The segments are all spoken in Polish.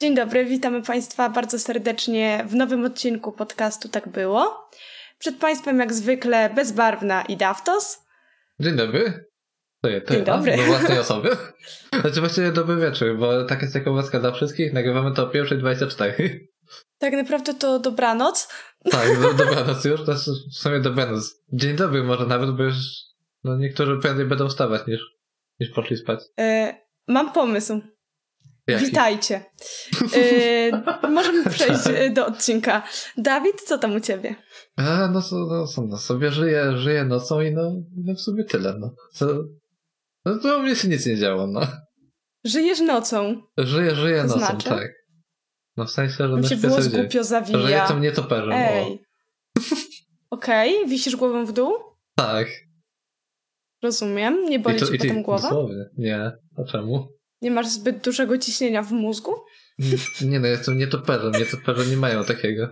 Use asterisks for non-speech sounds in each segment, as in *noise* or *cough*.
Dzień dobry, witamy Państwa bardzo serdecznie w nowym odcinku podcastu Tak Było. Przed Państwem jak zwykle bezbarwna i Daftos. Dzień dobry. To ja, to Dzień ja, dobry. Do własnej osoby. Znaczy właściwie dobry wieczór, bo tak jest ciekawostka dla wszystkich. Nagrywamy to o 1.24. Tak naprawdę to dobranoc. Tak, do, dobranoc już. To w sumie dobranoc. Dzień dobry może nawet, bo już no, niektórzy prędzej będą wstawać niż, niż poszli spać. E, mam pomysł. Jaki? Witajcie. E, możemy *laughs* przejść e, do odcinka. Dawid, co tam u Ciebie? A, no, no, no sobie żyję, żyję nocą i no, no w sumie tyle, no. Co, no to u mnie się nic nie działo, no. Żyjesz nocą. Żyję, żyję nocą, znaczy? tak. No w sensie, że no się włos głupio zawija. jestem nietoperzem, o. Ej. *laughs* Okej, wisisz głową w dół? Tak. Rozumiem. Nie boli I to, Cię i potem głowa? Dosłownie. Nie. A czemu? Nie masz zbyt dużego ciśnienia w mózgu? Nie, no, jestem nietoperzem. Nietoperze nie mają takiego,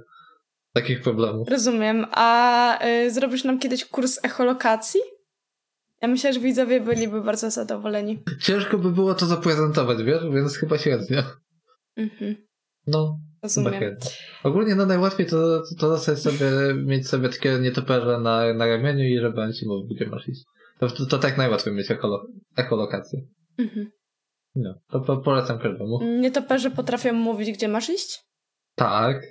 takich problemów. Rozumiem. A y, zrobisz nam kiedyś kurs echolokacji? Ja myślę, że widzowie byliby bardzo zadowoleni. Ciężko by było to zaprezentować, wiesz? Więc chyba średnio. Mhm, No, rozumiem. Ogólnie no najłatwiej to, to, to sobie, mieć sobie takiego nietoperza na, na ramieniu i żeby on ci mówił, gdzie masz iść. To, to, to tak najłatwiej mieć echolo, echolokację. Mhm. No, to po, polecam każdemu. Nietoperze potrafią mówić, gdzie masz iść? Tak.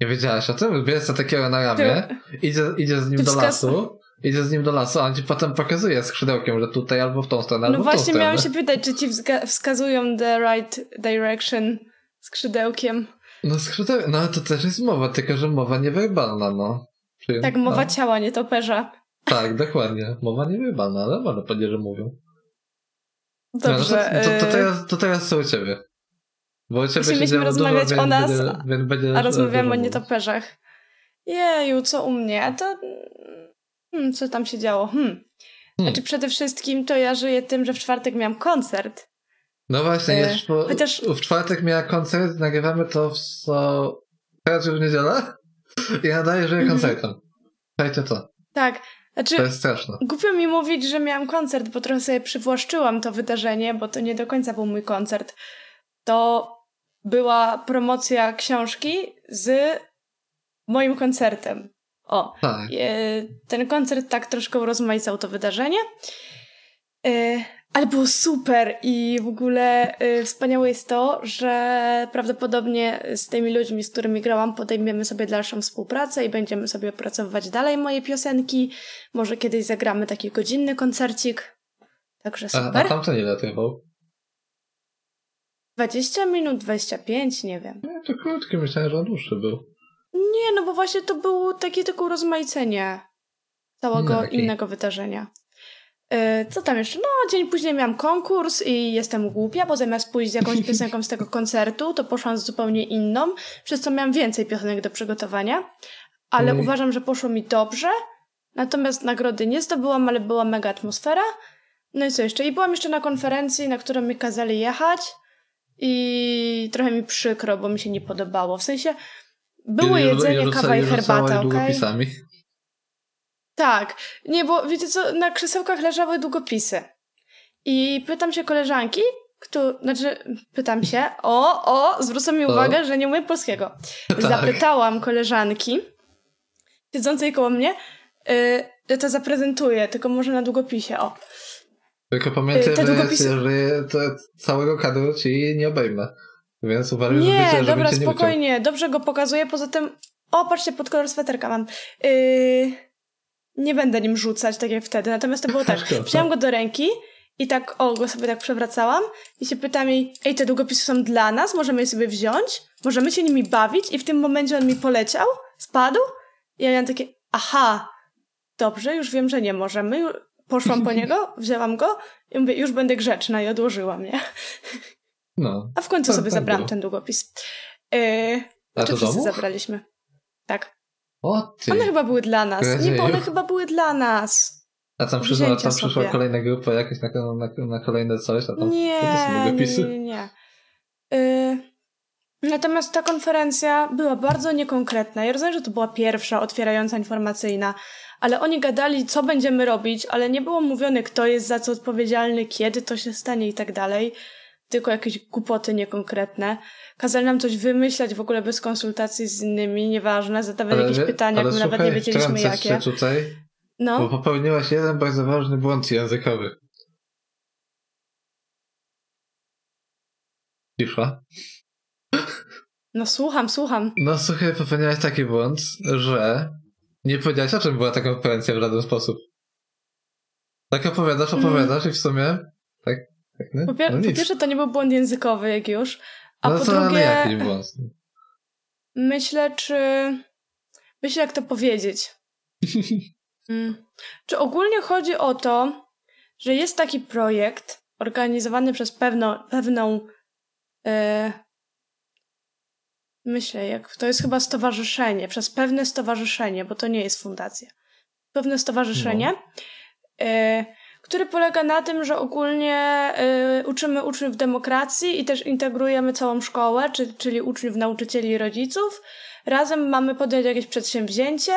Nie wiedziałaś o tym? Bierz co takiego na ramię, idzie, idzie z nim do lasu, idzie z nim do lasu, a on ci potem pokazuje skrzydełkiem, że tutaj albo w tą stronę, No albo w tą właśnie stronę. miałam się pytać, czy ci wskazują the right direction skrzydełkiem. No skrzydeł... no to też jest mowa, tylko że mowa niewerbalna, no. Czyli, Tak, mowa no. ciała nietoperza. Tak, dokładnie. Mowa niewerbalna, ale można powiedzieć, że mówią. Dobrze. No, to, to, to, y, teraz, to teraz co u ciebie? Bo u ciebie działo rozmawiać dużo, o nas, będzie, będzie A rozmawiamy o nietoperzach. Jeju, co u mnie? To... Hmm, co tam się działo? Hmm. Hmm. Znaczy przede wszystkim to ja żyję tym, że w czwartek miałam koncert. No właśnie, E, jeszcze po, chociaż- w czwartek miała koncert, nagrywamy to w so... teraz już w niedzielę *laughs* i nadaje, że Mhm. koncertem. Słuchajcie to, Tak, znaczy to jest straszne. głupio mi mówić, że miałam koncert, bo trochę sobie przywłaszczyłam to wydarzenie, bo to nie do końca był mój koncert. To była promocja książki z moim koncertem. O, Tak. E, ten koncert tak troszkę urozmaicał to wydarzenie. Ale było super i w ogóle e, wspaniałe jest to, że prawdopodobnie z tymi ludźmi, z którymi grałam, podejmiemy sobie dalszą współpracę i będziemy sobie opracowywać dalej moje piosenki. Może kiedyś zagramy taki godzinny koncercik. Także A, a super. tamten ile trwał? 20 minut, 25, nie wiem. No, to krótki, myślałem, że on dłuższy był. Nie, no bo właśnie to było takie tylko urozmaicenie całego No, innego wydarzenia. E, Co tam jeszcze? No, dzień później miałam konkurs i jestem głupia, bo zamiast pójść z jakąś piosenką z tego koncertu, to poszłam z zupełnie inną, przez co miałam więcej piosenek do przygotowania. Ale Mm. uważam, że poszło mi dobrze. Natomiast nagrody nie zdobyłam, ale była mega atmosfera. No i co jeszcze? I byłam jeszcze na konferencji, na którą mi kazali jechać. I trochę mi przykro, bo mi się nie podobało. W sensie było jedzenie, kawa i herbata, okej? długopisami. Tak. Nie, bo wiecie co, na krzesełkach leżały długopisy. I pytam się koleżanki, kto, znaczy pytam się, o, o, zwrócą mi O. uwagę, że nie umiem polskiego. Tak. Zapytałam koleżanki siedzącej koło mnie, y, że to zaprezentuję, tylko może na długopisie, o. Tylko pamiętaj, Y, długopisy- że to całego kadru ci nie obejmę. Więc uważaj, Nie, żeby, żeby dobra, cię nie spokojnie, dobrze go pokazuję, poza tym, o, patrzcie, pod kolor sweterka mam. Yy, nie będę nim rzucać, tak jak wtedy, natomiast to było *laughs* tak, wzięłam go do ręki i tak, o, go sobie tak przewracałam i się pytam jej, ej, te długopisy są dla nas, możemy je sobie wziąć, możemy się nimi bawić i w tym momencie on mi poleciał, spadł i ja miałam takie, aha, dobrze, już wiem, że nie możemy, poszłam po *laughs* niego, wzięłam go i mówię, już będę grzeczna i odłożyłam, nie? No. A w końcu Tak, sobie tak zabrałam było. ten długopis. Yy, A czy wszyscy domu? zabraliśmy? Tak. O ty. One chyba były dla nas. Nie, bo one chyba były dla nas. A tam przyszła, wzięcia tam przyszła sobie. kolejna grupa jakaś na, na, na kolejne coś, a tam Nie, nie, nie, nie. Yy, natomiast ta konferencja była bardzo niekonkretna. Ja rozumiem, że to była pierwsza, otwierająca informacyjna, ale oni gadali, co będziemy robić, ale nie było mówione, kto jest za co odpowiedzialny, kiedy to się stanie i tak dalej. Tylko jakieś głupoty niekonkretne. Kazali nam coś wymyślać w ogóle bez konsultacji z innymi, nieważne, zadawali jakieś pytania, słuchaj, nawet nie wiedzieliśmy jakie. tutaj, no. bo popełniłaś jeden bardzo ważny błąd językowy. Cisza. No słucham, słucham. No słuchaj, popełniłaś taki błąd, że nie powiedziałaś o czym była ta konferencja w żaden sposób. Tak opowiadasz, Mhm. opowiadasz mm. i w sumie tak? Po, pier- no po pierwsze to nie był błąd językowy jak już, a no po to drugie błąd. myślę, czy... Myślę, jak to powiedzieć. *laughs* Mm. Czy ogólnie chodzi o to, że jest taki projekt organizowany przez pewno, pewną e, myślę, jak to jest chyba stowarzyszenie, przez pewne stowarzyszenie, bo to nie jest fundacja. Pewne stowarzyszenie, e, które polega na tym, że ogólnie e, uczymy uczniów demokracji i też integrujemy całą szkołę, czy, czyli uczniów, nauczycieli i rodziców. Razem mamy podjąć jakieś przedsięwzięcie.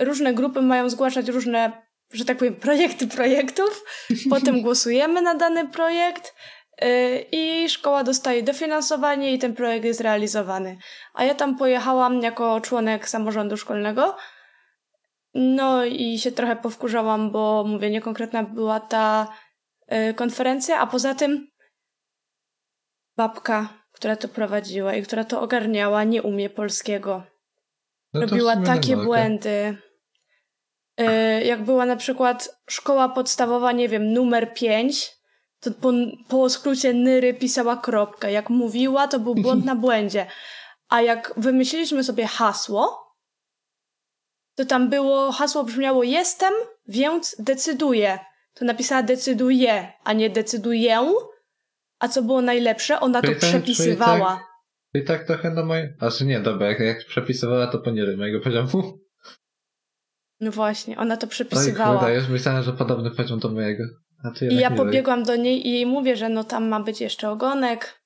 Różne grupy mają zgłaszać różne, że tak powiem, projekty projektów. *laughs* Potem głosujemy na dany projekt y, i szkoła dostaje dofinansowanie i ten projekt jest realizowany. A ja tam pojechałam jako członek samorządu szkolnego. No i się trochę powkurzałam, bo mówię, niekonkretna była ta y, konferencja, a poza tym babka, która to prowadziła i która to ogarniała, nie umie polskiego. No Robiła takie błędy. Y, jak była na przykład szkoła podstawowa, nie wiem, numer 5, to po, po skrócie Nyry pisała kropkę. Jak mówiła, to był błąd na błędzie. A jak wymyśliliśmy sobie hasło, to tam było, hasło brzmiało jestem, więc decyduję. To napisała decyduje, a nie decyduję. A co było najlepsze, ona to Czyli tak- czyli przepisywała. I tak trochę na moje... Znaczy nie, dobra, jak, jak przepisywała to poniżej mojego poziomu. No właśnie, ona to Oj, przepisywała. wydajesz, myślałem, że podobny poziom do mojego. I ja pobiegłam do niej i jej mówię, że no tam ma być jeszcze ogonek.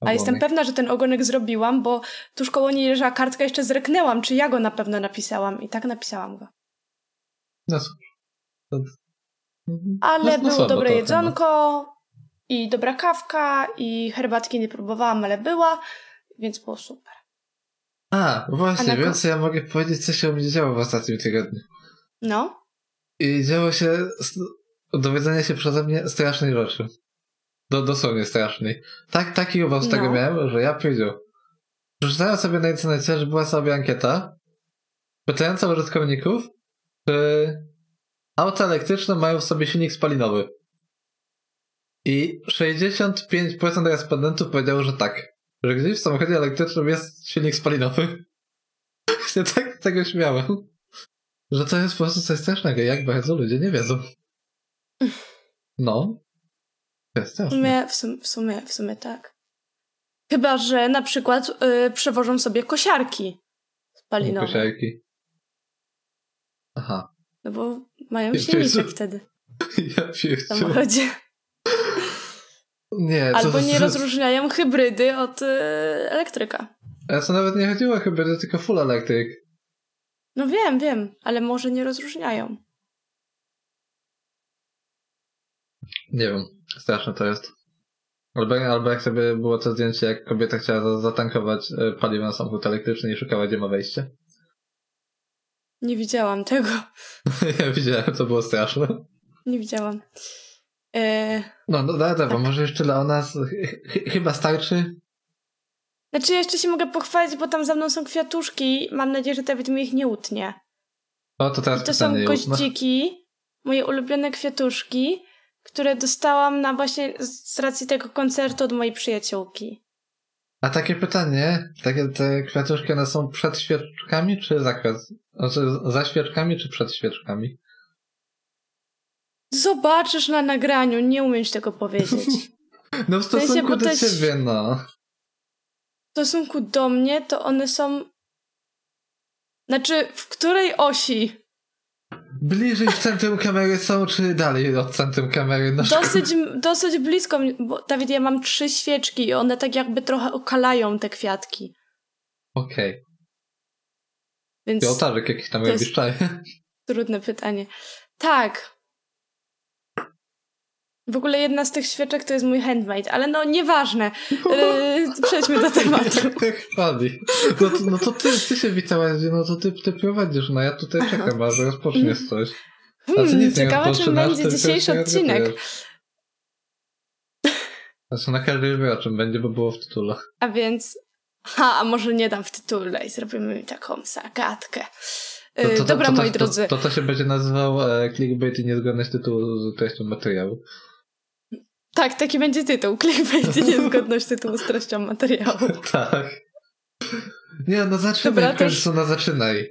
A Ogonek. jestem pewna, że ten ogonek zrobiłam, bo tuż koło niej leżała kartka, jeszcze zreknęłam, czy ja go na pewno napisałam. I tak napisałam go. No cóż. To... Mhm. Ale no, było dobre jedzonko i dobra kawka i herbatki nie próbowałam, ale była, więc było super. A, właśnie, A więc ja mogę powiedzieć, co się u mnie działo w ostatnim tygodniu. No, I działo się dowiedzenie się przeze mnie strasznej rzeczy. Do, dosłownie strasznej. Tak, taki uwał z tego No. miałem, że ja powiedział. Przeczytałem sobie na internecie, że była sobie ankieta pytająca użytkowników, czy auta elektryczne mają w sobie silnik spalinowy. I 65% respondentów powiedziało, że tak. Że gdzieś w samochodzie elektrycznym jest silnik spalinowy. *laughs* się tak tego śmiałem. Że to jest po prostu coś strasznego, jak bardzo ludzie nie wiedzą. *laughs* No. To jest w straszne. sumie, w sumie, w sumie, w sumie tak. Chyba, że na przykład y, przewożą sobie kosiarki spalinowe. Kosiarki. Aha. No bo mają Jezu. silniczek wtedy *laughs* Ja w pierdziu. samochodzie. Nie, Albo to- nie co- rozróżniają hybrydy od y, elektryka. Ale to nawet nie chodziło chyba, że tylko full electric. No wiem, wiem, ale może nie rozróżniają. Nie wiem, straszne to jest. Albo, albo jak sobie było to zdjęcie, jak kobieta chciała za- zatankować e, paliwo na samochód elektryczny i szukała, gdzie ma wejście. *laughs* Nie widziałam tego. ja widziałem, to było straszne. Nie widziałam. E, No, no dobra, Tak. może jeszcze dla nas ch- ch- chyba starczy. znaczy, ja jeszcze się mogę pochwalić, bo tam za mną są kwiatuszki. Mam nadzieję, że Dawid mi ich nie utnie. O, to teraz I to są. Józef. goździki, moje ulubione kwiatuszki, które dostałam na właśnie z racji tego koncertu od mojej przyjaciółki. A takie pytanie, takie te kwiatuszki, one są przed świeczkami, czy za, znaczy za świeczkami, czy przed świeczkami? Zobaczysz na nagraniu, nie umiem ci tego powiedzieć. *laughs* No w sensie, stosunku bo do to jest- ciebie, no. W stosunku do mnie, to one są. Znaczy, w której osi? Bliżej w centrum kamery są, czy dalej od centrum kamery? No Dosyć, dosyć blisko, bo Dawid, ja mam trzy świeczki i one tak jakby trochę okalają te kwiatki. Okej. Więc I ołtarzyk jakiś tam robisz, czaj. trudne pytanie. Tak. W ogóle jedna z tych świeczek to jest mój handmade, ale no nieważne. Yy, przejdźmy do tematu. *laughs* Jak chwali. No to, no to ty, ty się witałaś, no to ty, ty prowadzisz, no ja tutaj czekam, aż rozpoczniesz coś. Hmm, ciekawe, czym będzie dzisiejszy odcinek. Znaczy na każdy wie o czym będzie, bo było w tytule. A więc, ha, a może nie dam w tytule i zrobimy taką zagadkę. To, to, to, Dobra, moi drodzy. To, to, się będzie nazywał e, clickbait i niezgodność tytułu z treścią materiału. Tak, taki będzie tytuł. Clickbait i niezgodność tytułu z treścią materiału. *laughs* tak. Nie, no zaczynaj, Dobra, też... no zaczynaj.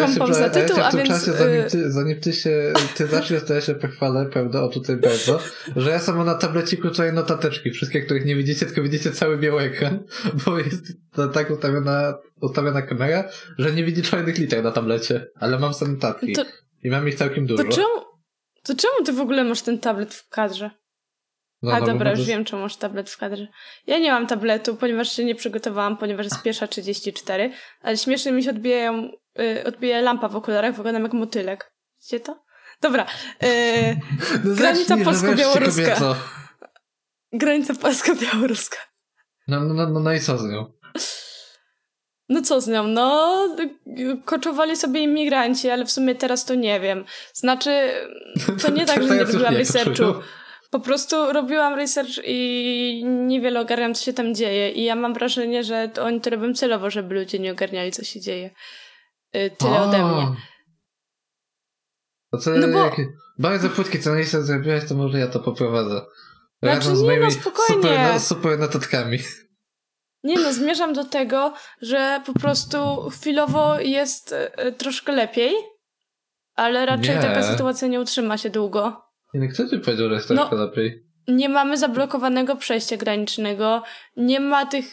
Mam pomysł na tytuł, ja w tym więc... Czasie, zanim y- ty, zanim ty się, ty zaczniesz, to ja się pochwalę, prawda, o tutaj bardzo, że ja sam na tableciku czuję notateczki, wszystkie, których nie widzicie, tylko widzicie cały biały ekran, *laughs* bo jest to tak ustawiona, ustawiona kamera, że nie widzi czarnych liter na tablecie, ale mam sobie notatki to... i mam ich całkiem dużo. To czemu, to czemu ty w ogóle masz ten tablet w kadrze? No, A no, dobra, już wiem, czemu masz tablet w kadrze. Ja nie mam tabletu, ponieważ się nie przygotowałam, ponieważ jest pierwsza 34, ale śmiesznie mi się odbijają, y, odbija lampa w okularach, wyglądam jak motylek. Widzicie to? Dobra. Y, *laughs* no granica polsko-białoruska. Granica polsko-białoruska. No, no, no, no i co z nią? No co z nią? No, koczowali sobie imigranci, ale w sumie teraz to nie wiem. Znaczy, to nie *laughs* tak, że nie robiłam researchu. Po prostu robiłam research i niewiele ogarniam, co się tam dzieje. I ja mam wrażenie, że to oni to robią celowo, żeby ludzie nie ogarniali, co się dzieje. Y, tyle ode mnie. To co, no bo... jak bardzo płytkie co miejsce zrobiłaś, to może ja to poprowadzę. Razem znaczy, z moimi no, super, super notatkami. Nie no, zmierzam do tego, że po prostu chwilowo jest y, troszkę lepiej, ale raczej nie. taka sytuacja nie utrzyma się długo. Nie, kto ci powiedział, że jest no, troszkę lepiej? Nie mamy zablokowanego przejścia granicznego, nie ma tych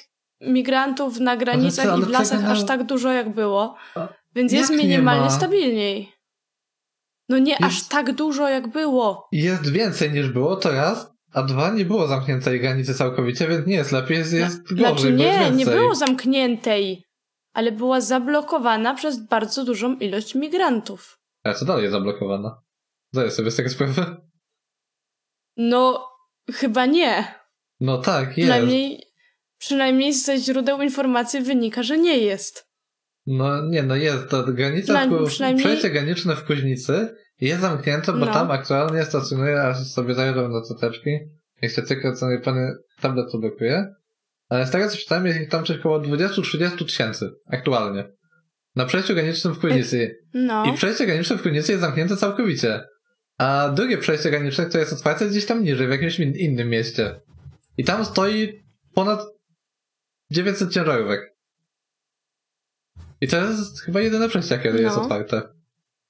migrantów na granicach co, i w lasach aż tak dużo jak było, A, więc jest minimalnie stabilniej. No nie jest... aż tak dużo jak było. Jest więcej niż było, to raz, a dwa, nie było zamkniętej granicy całkowicie, więc nie jest lepiej, jest, jest no, gorzej, Znaczy nie, nie było zamkniętej, ale była zablokowana przez bardzo dużą ilość migrantów. A co dalej jest zablokowana? Zdaję sobie z tego sprawę. No, chyba nie. No tak, jest. Przynajmniej, przynajmniej ze źródeł informacji wynika, że nie jest. No nie, no jest. To granica, Dla, przynajmniej... przejście graniczne w Kuźnicy jest zamknięte, bo no. tam aktualnie stacjonuje, aż sobie zajrzę na coteczki. Jak się tylko co pan tablet to blokuje. Ale z tego co czytałem, jest ich tam coś około 20-30 tysięcy aktualnie. Na przejściu granicznym w Kuźnicy. No. I przejście graniczne w Kuźnicy jest zamknięte całkowicie. A drugie przejście graniczne, które jest otwarte gdzieś tam niżej, w jakimś innym mieście. I tam stoi ponad 900 ciężarówek. I to jest chyba jedyne przejście, które no. jest otwarte.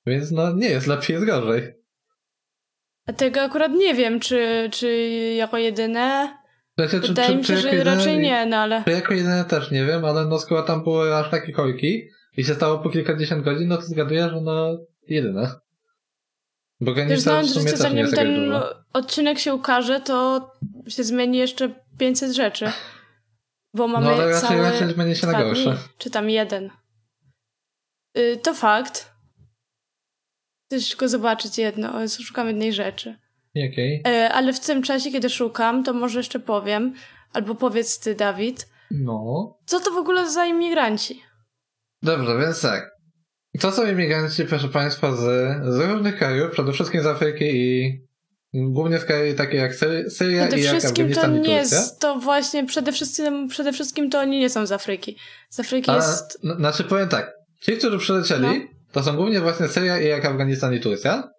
Więc no nie jest lepiej, jest gorzej. A tego akurat nie wiem, czy, czy jako jedyne. Znaczy, Wydaje czy, mi się, że jedyne, raczej nie, no ale. Czy jako jedyne też nie wiem, ale no skoro tam były aż takie kolejki i się stało po kilkadziesiąt godzin, no to zgaduję, że no jedyne. Bo Wiesz, znając życie, zanim ten odcinek się ukaże, to się zmieni jeszcze 500 rzeczy. Bo mamy no, ale raczej, cały raczej zmieni się na gorsze. Czy tam jeden. Yy, to fakt. Chcę tylko zobaczyć jedno, szukam jednej rzeczy. Jakiej? Yy, ale w tym czasie, kiedy szukam, to może jeszcze powiem, albo powiedz ty, Dawid. No. Co to w ogóle za imigranci? Dobrze, więc tak. To są imigranci, proszę Państwa, z, z różnych krajów, przede wszystkim z Afryki i głównie z krajów takie jak Syria przede i jak Afganistan to nie jest, to właśnie przede wszystkim, przede wszystkim to oni nie są z Afryki. Z Afryki A, jest... Znaczy powiem tak, ci, którzy przylecieli, no. to są głównie właśnie Syria i jak Afganistan i Turcja,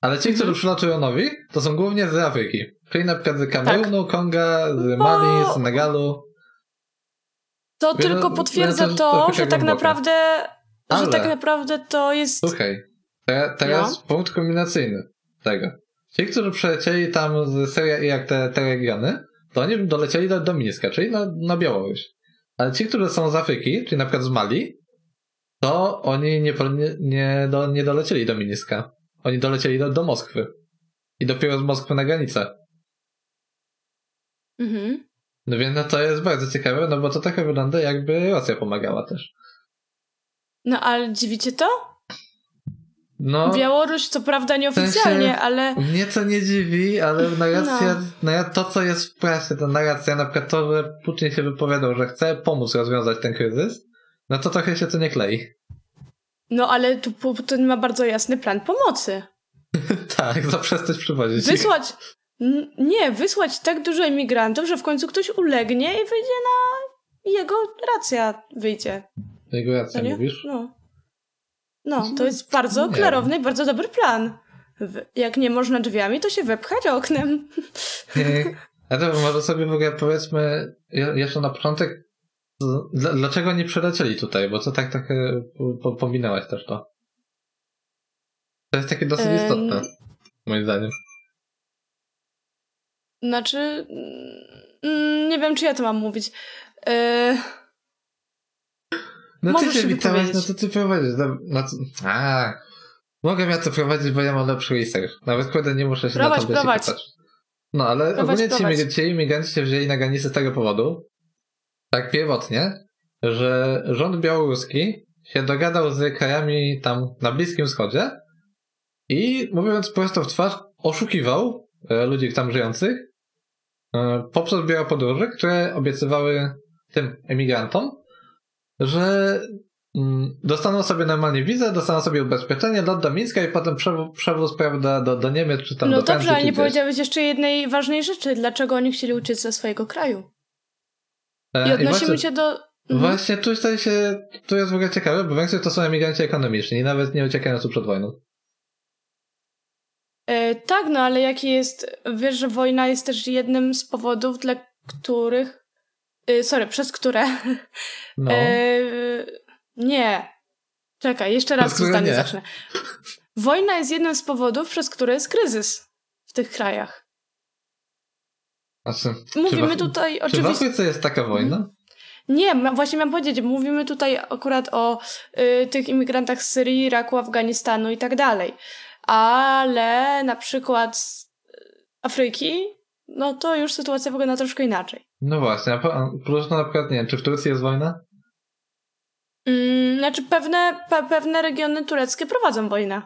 ale ci, mhm. którzy przylatują nowi, to są głównie z Afryki. Czyli na przykład z Kamerunu, tak. Konga, z Mali, z Senegalu. To tylko potwierdza to, to że tak naprawdę ale... Że tak naprawdę to jest... Słuchaj, te, teraz no. punkt kombinacyjny tego. Ci, którzy przelecieli tam z Syria i jak te, te regiony, to oni dolecieli do, do Mińska, czyli na, na Białoruś. Ale ci, którzy są z Afryki, czyli na przykład z Mali, to oni nie, nie, nie, do, nie dolecieli do Mińska. Oni dolecieli do, do Moskwy. I dopiero z Moskwy na granicę. Mhm. No więc no to jest bardzo ciekawe, no bo to trochę wygląda jakby Rosja pomagała też. No ale dziwicie to? No, Białoruś, co prawda nieoficjalnie, w sensie ale. Mnie to nie dziwi, ale narracja, no. to co jest w prasie, ta narracja, na przykład to, że Putin się wypowiadał, że chce pomóc rozwiązać ten kryzys, no to trochę się to nie klei. No ale tu Putin ma bardzo jasny plan pomocy. *laughs* tak, zaprzestać przywozić. Wysłać. Nie, wysłać tak dużo emigrantów, że w końcu ktoś ulegnie i wyjdzie na. Jego racja wyjdzie. Jego racja, mówisz? No. No, to jest bardzo nie klarowny i bardzo dobry plan. Jak nie można drzwiami, to się wepchać oknem. *laughs* A to może sobie w ogóle powiedzmy jeszcze na początek, dlaczego nie przylecieli tutaj, bo to tak trochę pominęłaś też to. To jest takie dosyć istotne, moim zdaniem. Znaczy, mm, nie wiem, czy ja to mam mówić. Yy... No ty się witałaś, no to ty prowadzisz. No, no, a, mogę ja to prowadzić, bo ja mam lepszy research. Nawet kurde nie muszę się prowadź, na tablecie pytać. No ale prowadź, ogólnie prowadź. ci imigranci się wzięli na granicy z tego powodu, tak pierwotnie, że rząd białoruski się dogadał z krajami tam na Bliskim Wschodzie i mówiąc prosto w twarz, oszukiwał e, ludzi tam żyjących e, poprzez biura podróży, które obiecywały tym emigrantom, że mm, dostaną sobie normalnie wizę, dostaną sobie ubezpieczenie, lot do Mińska i potem przewóz, przewóz prawda, do, do Niemiec czy tam no do Francji. No dobrze, ale nie powiedziałeś jeszcze jednej ważnej rzeczy. Dlaczego oni chcieli uciec ze swojego kraju? E, I odnosimy się do... Mhm. Właśnie tutaj się, tu jest w ogóle ciekawe, bo większość to są emigranci ekonomiczni i nawet nie uciekają tu przed wojną. E, tak, no ale jaki jest, wiesz, że wojna jest też jednym z powodów, dla których Y, sorry, przez które. No. E, *laughs* nie. Czekaj, jeszcze raz to zdanie zacznę. Wojna jest jednym z powodów, przez które jest kryzys w tych krajach. Znaczy, Mówimy tutaj oczywiście. Czy w Afryce jest taka wojna? Mhm. Nie, właśnie mam powiedzieć, mówimy tutaj akurat o y, tych imigrantach z Syrii, Iraku, Afganistanu i tak dalej. Ale na przykład z Afryki no to już sytuacja wygląda troszkę inaczej. No właśnie, a plus na przykład, nie wiem, czy w Turcji jest wojna? Mm, znaczy pewne, pe, pewne regiony tureckie prowadzą wojnę.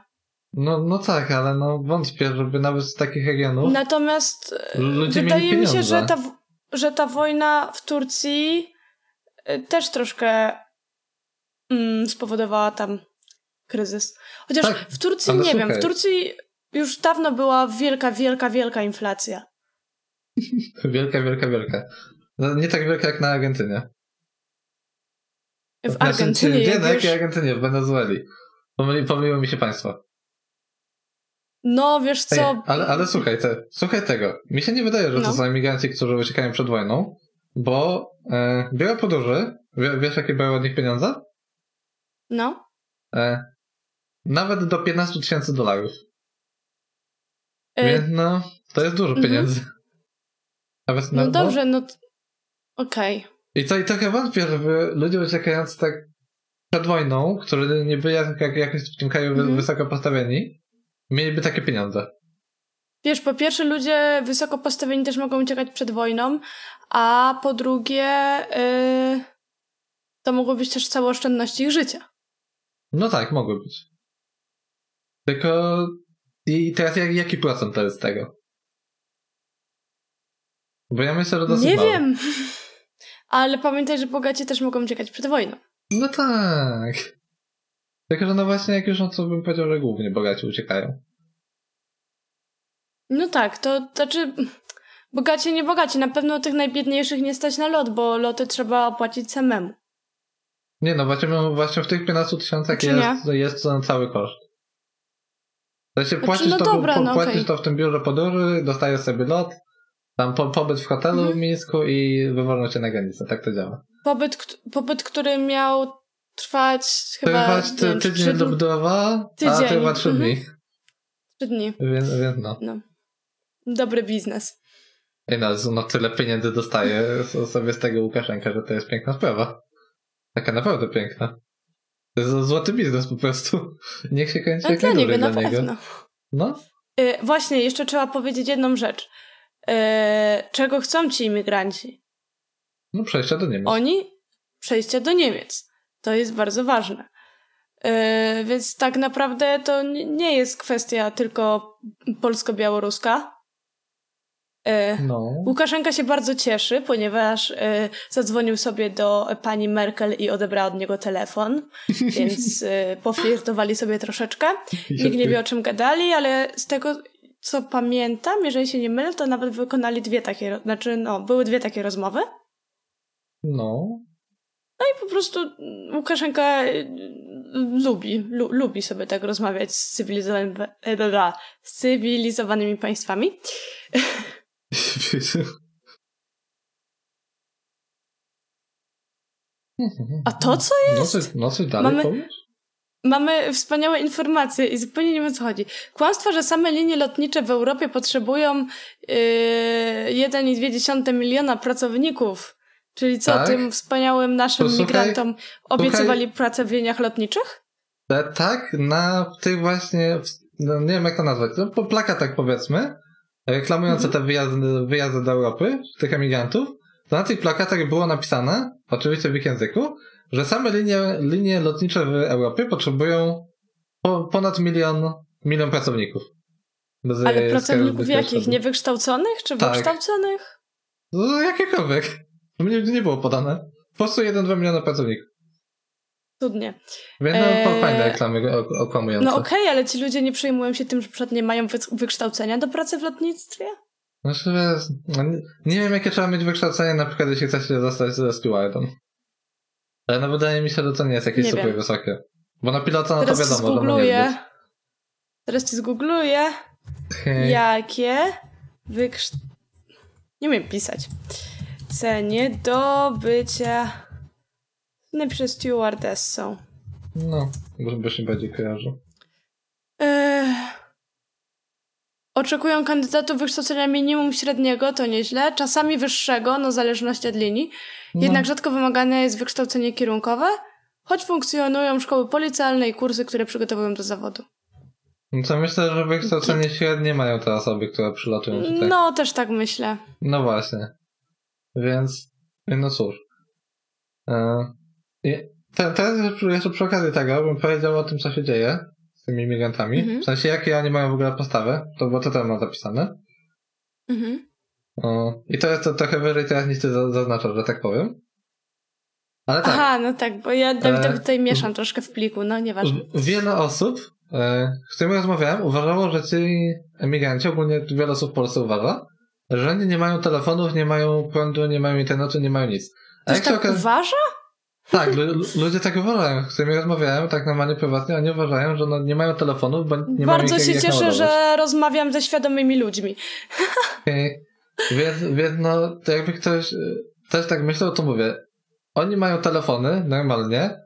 No, no tak, ale no wątpię, żeby nawet z takich regionów. Natomiast e, wydaje mi się, że ta, że ta wojna w Turcji e, też troszkę mm, spowodowała tam kryzys. Chociaż tak, w Turcji nie słuchaj. wiem, w Turcji już dawno była wielka, wielka, wielka inflacja. Wielka, wielka, wielka. No, nie tak wielka jak na Argentynie. W znaczy, Argentynie? Nie, na jakiej Argentynie? W Wenezueli. Pomyli, pomyliło mi się państwo. No, wiesz co... Ej, ale, ale słuchaj, te, słuchaj tego. Mi się nie wydaje, że no. to są emigranci, którzy uciekają przed wojną, bo e, biorę podróży. Wiesz, jakie były od nich pieniądze? No. E, nawet do 15 tysięcy dolarów. E... Więc no, to jest dużo mhm. pieniędzy. Nawet na, no dobrze, no, okej. Okay. I to i trochę wątpię, żeby ludzie uciekający tak przed wojną, którzy nie byli jak, jakoś w tym kraju mm -hmm. wysoko postawieni, mieliby takie pieniądze. Wiesz, po pierwsze ludzie wysoko postawieni też mogą uciekać przed wojną, a po drugie yy, to mogły być też całe oszczędności ich życia. No tak, mogły być. Tylko i teraz jak, jaki procent to jest tego? Bo ja myślę, że dosyć Nie mało. wiem. *laughs* Ale pamiętaj, że bogaci też mogą uciekać przed wojną. No tak. Tylko, że no właśnie, jak już no co bym powiedział, że głównie bogaci uciekają. No tak, to znaczy *laughs* bogaci, nie bogaci. Na pewno tych najbiedniejszych nie stać na lot, bo loty trzeba opłacić samemu. Nie no, właśnie, właśnie w tych 15 tysiącach jest, jest to cały koszt. To się znaczy, płacisz, no to, dobra, no płacisz okay. to w tym biurze podróży, dostajesz sobie lot, tam po, pobyt w hotelu mhm. w Mińsku i wywolno cię na granicę. Tak to działa. Pobyt, pobyt który miał trwać chyba... Trwać ty, wiem, tydzień lub dwa, tydzień. a chyba trzy dni. Mhm. Trzy dni. Więc, więc no. no. Dobry biznes. I no, no tyle pieniędzy dostaje sobie z tego Łukaszenka, że to jest piękna sprawa. Taka naprawdę piękna. To jest złoty biznes po prostu. Niech się kręci jak dla niego, dla niego. No. Yy, właśnie, jeszcze trzeba powiedzieć jedną rzecz. E, czego chcą ci imigranci? No przejścia do Niemiec. Oni? Przejścia do Niemiec. To jest bardzo ważne. Yy, więc tak naprawdę to nie jest kwestia tylko polsko-białoruska. Yy, no. Łukaszenka się bardzo cieszy, ponieważ zadzwonił sobie do pani Merkel i odebrała od niego telefon, *laughs* więc poflirtowali sobie troszeczkę. Nikt nie wie o czym gadali, ale z tego co pamiętam, jeżeli się nie mylę, to nawet wykonali dwie takie, znaczy no, były dwie takie rozmowy. No. No i po prostu Łukaszenka y, lubi, lu, lubi sobie tak rozmawiać z, cywilizowanymi, e, z cywilizowanymi państwami. *laughs* A to co jest? No, no co dalej Mamy... powiesz? Mamy wspaniałe informacje i zupełnie nie wiem o co chodzi. Kłamstwo, że same linie lotnicze w Europie potrzebują yy, 1,2 miliona pracowników. Czyli co, tak? tym wspaniałym naszym Posłuchaj, migrantom obiecywali słuchaj, pracę w liniach lotniczych? E, tak, na tych właśnie, no nie wiem jak to nazwać, no, po plakatach powiedzmy, reklamujące mhm. te wyjazdy, wyjazdy do Europy, tych emigrantów, to na tych plakatach było napisane, oczywiście w ich języku, że same linie, linie lotnicze w Europie potrzebują po, ponad milion, milion pracowników. Ale pracowników jakich? Niewykształconych czy tak. wykształconych? No, jakiekolwiek. Nie, nie było podane. Po prostu 1-2 miliona pracowników. Cudnie. Więc no, eee... fajne reklamy okłamujące. No okej, okay, ale ci ludzie nie przejmują się tym, że przed nie mają wykształcenia do pracy w lotnictwie? Znaczy, no, nie, nie wiem, jakie trzeba mieć wykształcenie, na przykład jeśli chce się zostać ze stewardem. Ale no wydaje mi się, że to nie jest jakieś nie super wiem. wysokie. Bo na pilota no Teraz to wiadomo, że może nie Teraz ci zgoogluję. Okay. Jakie wyksz... Nie umiem pisać. Cenie do bycia napiszę stewardessą. No, może byś nie bardziej kojarzył. Oczekują kandydatów wykształcenia minimum średniego, to nieźle, czasami wyższego, no w zależności od linii. No. Jednak rzadko wymagane jest wykształcenie kierunkowe, choć funkcjonują szkoły policjalne i kursy, które przygotowują do zawodu. No to myślę, że wykształcenie średnie mają te osoby, które przylatują tutaj. No, też tak myślę. No właśnie. Więc, no cóż. Eee, teraz jeszcze przy okazji tego bym powiedział o tym, co się dzieje tymi imigrantami. Mhm. W sensie, jakie oni mają w ogóle postawę. To było to tam zapisane. Mhm. O, I to jest to trochę wyżej teraz niż ty zaznaczasz, że tak powiem. Ale tak. Aha, no tak, bo ja e, tutaj mieszam troszkę w pliku, no nieważne. Wiele osób, e, z którymi rozmawiałem, uważało, że ci emigranci, ogólnie wiele osób w Polsce uważa, że oni nie mają telefonów, nie mają prądu, nie mają internetu, nie mają nic. A Ktoś tak uważa? Tak, ludzie tak uważają. Z którymi rozmawiałem tak normalnie prywatnie, oni uważają, że no, nie mają telefonów, bo nie Bardzo mają się cieszę, że rozmawiam ze świadomymi ludźmi. *laughs* Więc, więc no, jakby ktoś też tak myślał, to mówię. Oni mają telefony normalnie.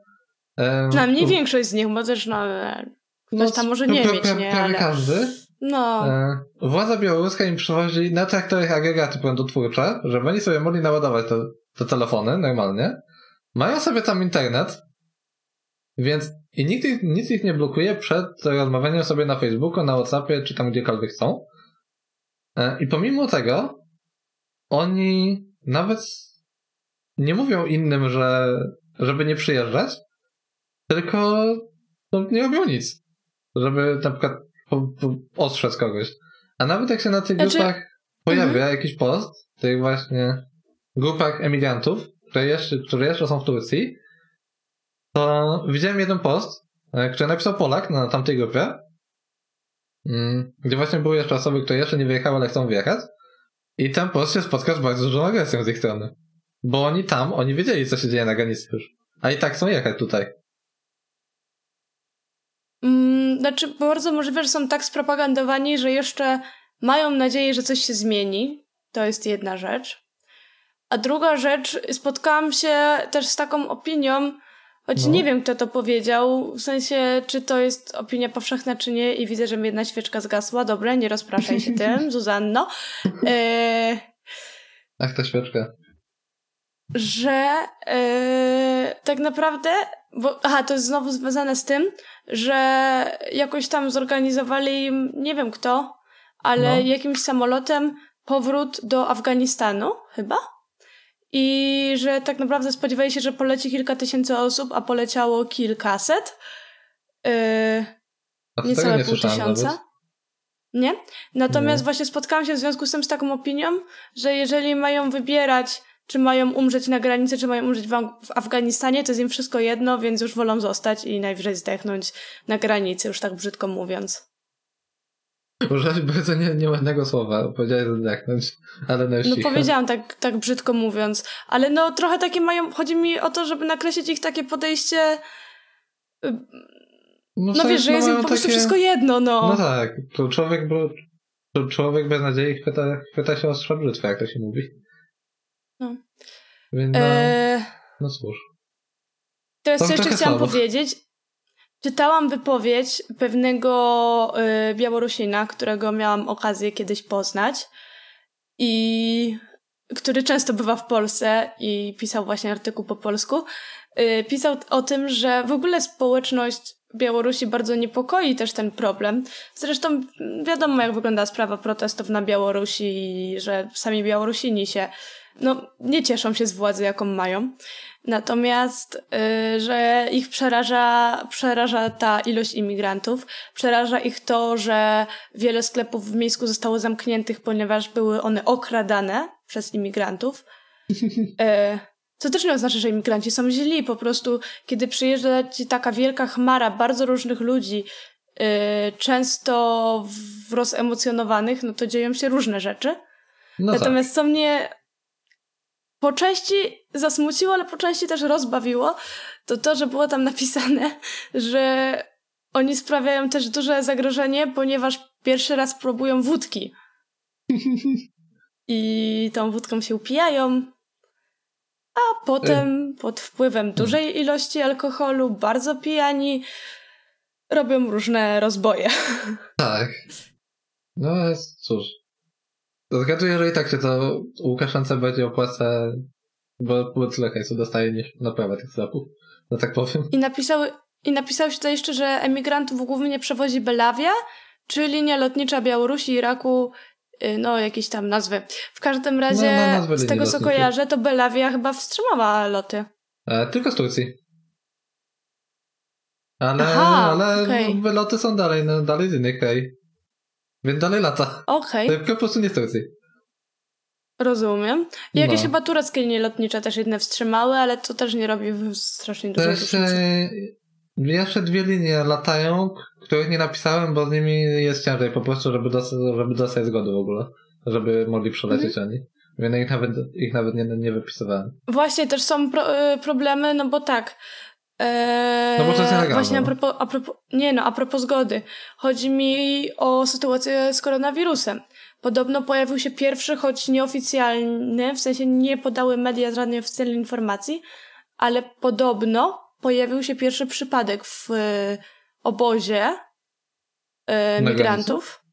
Dla mnie większość z nich, bo też no, ktoś no, tam może nie pra, mieć, nie? Prawie ale... każdy. No. E, władza białoruska im przywozi na traktorach agregaty prądotwórcze, żeby oni sobie mogli naładować te, te telefony normalnie. Mają sobie tam internet, więc i nikt, nic ich nie blokuje przed rozmawianiem sobie na Facebooku, na Whatsappie, czy tam gdziekolwiek chcą. E, I pomimo tego, oni nawet nie mówią innym, że żeby nie przyjeżdżać, tylko no, nie robią nic, żeby na przykład po, po, ostrzec kogoś. A nawet jak się na tych znaczy... grupach pojawia mhm. jakiś post, tych właśnie grupach emigrantów, które jeszcze, które jeszcze są w Turcji, to widziałem jeden post, e, który napisał Polak na tamtej grupie, mm, gdzie właśnie były jeszcze osoby, które jeszcze nie wyjechały, ale chcą wyjechać. I ten post się spotkał z bardzo dużą agresją z ich strony. Bo oni tam, oni wiedzieli, co się dzieje na granicy już. A i tak chcą jechać tutaj. Mm, znaczy, bardzo możliwe, że są tak spropagandowani, że jeszcze mają nadzieję, że coś się zmieni. To jest jedna rzecz. A druga rzecz, spotkałam się też z taką opinią, choć no. nie wiem, kto to powiedział, w sensie, czy to jest opinia powszechna, czy nie, i widzę, że mi jedna świeczka zgasła. Dobre, nie rozpraszaj się tym, *laughs* Zuzanno. E... Ach, ta świeczka. Że e... tak naprawdę, bo, aha, to jest znowu związane z tym, że jakoś tam zorganizowali, nie wiem kto, ale no. jakimś samolotem powrót do Afganistanu, chyba? I że tak naprawdę spodziewali się, że poleci kilka tysięcy osób, a poleciało kilkaset. Yy, niecałe pół tysiąca. Nawet. Nie? Natomiast no. właśnie spotkałam się w związku z tym z taką opinią, że jeżeli mają wybierać, czy mają umrzeć na granicy, czy mają umrzeć w, w Afganistanie, to jest im wszystko jedno, więc już wolą zostać i najwyżej zdechnąć na granicy, już tak brzydko mówiąc. Użyłaś *laughs* bardzo nie, nieładnego słowa, powiedziałeś zdechnąć, ale na No powiedziałam tak, tak brzydko mówiąc, ale no trochę takie mają, chodzi mi o to, żeby nakreślić ich takie podejście no, no wiesz, że jest im po prostu takie... wszystko jedno, no. No tak, to człowiek, to człowiek bez nadziei chwyta, chwyta się ostrza brzytwa, jak to się mówi. No. Więc no, eee... no cóż. Teraz co jeszcze chciałam słabo. powiedzieć. Czytałam wypowiedź pewnego y, Białorusina, którego miałam okazję kiedyś poznać i który często bywa w Polsce i pisał właśnie artykuł po polsku. Y, pisał o tym, że w ogóle społeczność Białorusi bardzo niepokoi też ten problem. Zresztą wiadomo, jak wygląda sprawa protestów na Białorusi i że sami Białorusini się no, nie cieszą się z władzy, jaką mają. Natomiast, yy, że ich przeraża, przeraża ta ilość imigrantów, przeraża ich to, że wiele sklepów w Mińsku zostało zamkniętych, ponieważ były one okradane przez imigrantów. Yy, *laughs* co też nie oznacza, że imigranci są źli. Po prostu, kiedy przyjeżdża ci taka wielka chmara bardzo różnych ludzi, yy, często w rozemocjonowanych, no to dzieją się różne rzeczy. No Natomiast tak. co mnie po części zasmuciło, ale po części też rozbawiło, to to, że było tam napisane, że oni sprawiają też duże zagrożenie, ponieważ pierwszy raz próbują wódki. I tą wódką się upijają, a potem pod wpływem dużej ilości alkoholu, bardzo pijani, robią różne rozboje. Tak. No cóż. Zgaduję, że i tak się to Łukaszance będzie opłaca, bo, tyle hajsu dostaje niż naprawa tych sklepów, no tak powiem. I napisały, i napisało się tutaj jeszcze, że emigrantów głównie przewozi Belawia, czy linia lotnicza Białorusi, Iraku, Y, no jakieś tam nazwy. W każdym no, razie, no, no, z tego co kojarzę, to Belawia chyba wstrzymała loty. E, tylko z Turcji. Ale, Aha, ale okay. loty są dalej, no, dalej z innych krajów. Więc dalej lata. Okej. Okay. Po prostu nie Turcji. Rozumiem. I jakieś no. chyba tureckie linie lotnicze też jedne wstrzymały, ale to też nie robi strasznie dużo różnicy. Jeszcze dwie linie latają, których nie napisałem, bo z nimi jest ciężej po prostu, żeby, dostać, żeby dostać zgody w ogóle, żeby mogli przelecieć mhm. oni. Więc ich nawet, ich nawet nie, nie wypisywałem. Właśnie, też są pro, y, problemy, no bo tak. Eee, no bo to jest nielegalne. Właśnie a propos, a propos, nie no, a propos zgody. Chodzi mi o sytuację z koronawirusem. Podobno pojawił się pierwszy, choć nieoficjalny, w sensie nie podały media żadnej oficjalnej informacji, ale podobno pojawił się pierwszy przypadek w y, obozie y, migrantów.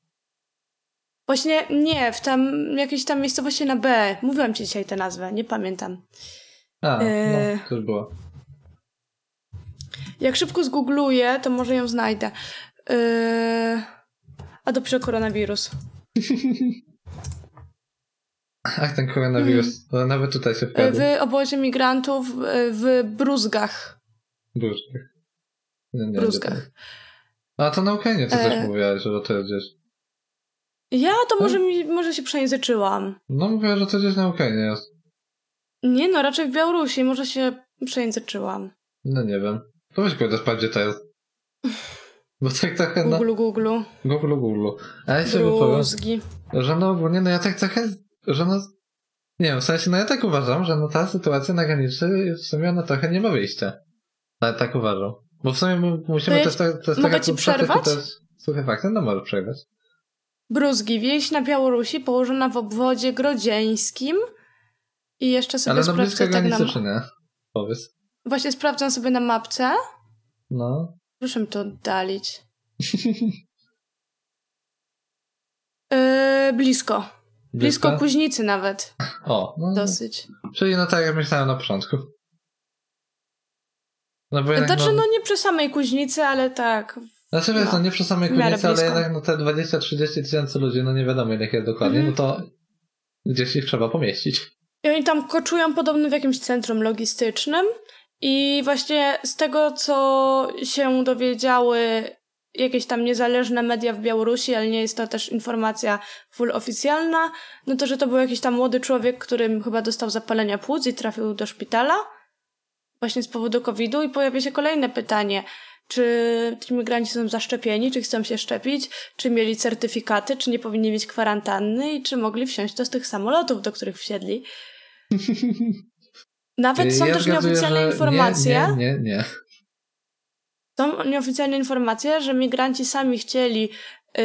Właśnie nie, w tam jakiejś tam miejscowości na B. Mówiłam ci dzisiaj tę nazwę, nie pamiętam. A, y, no, to już było. Jak szybko zgoogluję, to może ją znajdę. Yy... A dopiero koronawirus. *laughs* Ach, ten koronawirus. Hmm. Nawet tutaj się wpadł. W obozie migrantów w Bruzgach. Bruzgach. Nie, nie Bruzgach. A to na Ukrainie ty coś e... mówiłaś, że to gdzieś. Ja to może, mi, może się przejęzyczyłam. No mówię, że to gdzieś na Ukrainie jest. Nie no, raczej w Białorusi. Może się przejęzyczyłam. No nie wiem. To weź kurde sprawdź, gdzie to jest. Bo tak trochę no... Google, Google. Google, Google. A ja się powiem, że no ogólnie, no ja tak trochę, że no... Nie wiem, w sensie, no ja tak uważam, że no ta sytuacja na granicy w sumie ona trochę nie ma wyjścia. Ale tak uważam. Bo w sumie musimy to też... To jest mogę ci przerwać? Jest suche fakty, no może przerwać. Bruzgi, wieś na Białorusi położona w obwodzie grodzieńskim i jeszcze sobie Ale no sprawdzę tak na... czy nie? Powiedz. Właśnie sprawdzam sobie na mapce. No. Proszę mi to oddalić. *laughs* yy, blisko. blisko. Blisko Kuźnicy nawet. O. No, Dosyć. Czyli no tak jak myślałem na początku. No bo jednak, znaczy, no... no nie przy samej Kuźnicy, ale tak. Znaczy wiesz, no, no nie przy samej Kuźnicy, ale jednak no te 20-30 tysięcy ludzi, no nie wiadomo ile jest dokładnie, mm -hmm. no to gdzieś ich trzeba pomieścić. I oni tam koczują podobno w jakimś centrum logistycznym I właśnie z tego, co się dowiedziały jakieś tam niezależne media w Białorusi, ale nie jest to też informacja full oficjalna, no to, że to był jakiś tam młody człowiek, który chyba dostał zapalenia płuc i trafił do szpitala właśnie z powodu COVID-u i pojawia się kolejne pytanie, czy ci migranci są zaszczepieni, czy chcą się szczepić, czy mieli certyfikaty, czy nie powinni mieć kwarantanny? I czy mogli wsiąść do tych samolotów, do których wsiedli. *laughs* Nawet są ja też nieoficjalne informacje. Nie, nie, nie, nie. Są nieoficjalne informacje, że migranci sami chcieli, yy,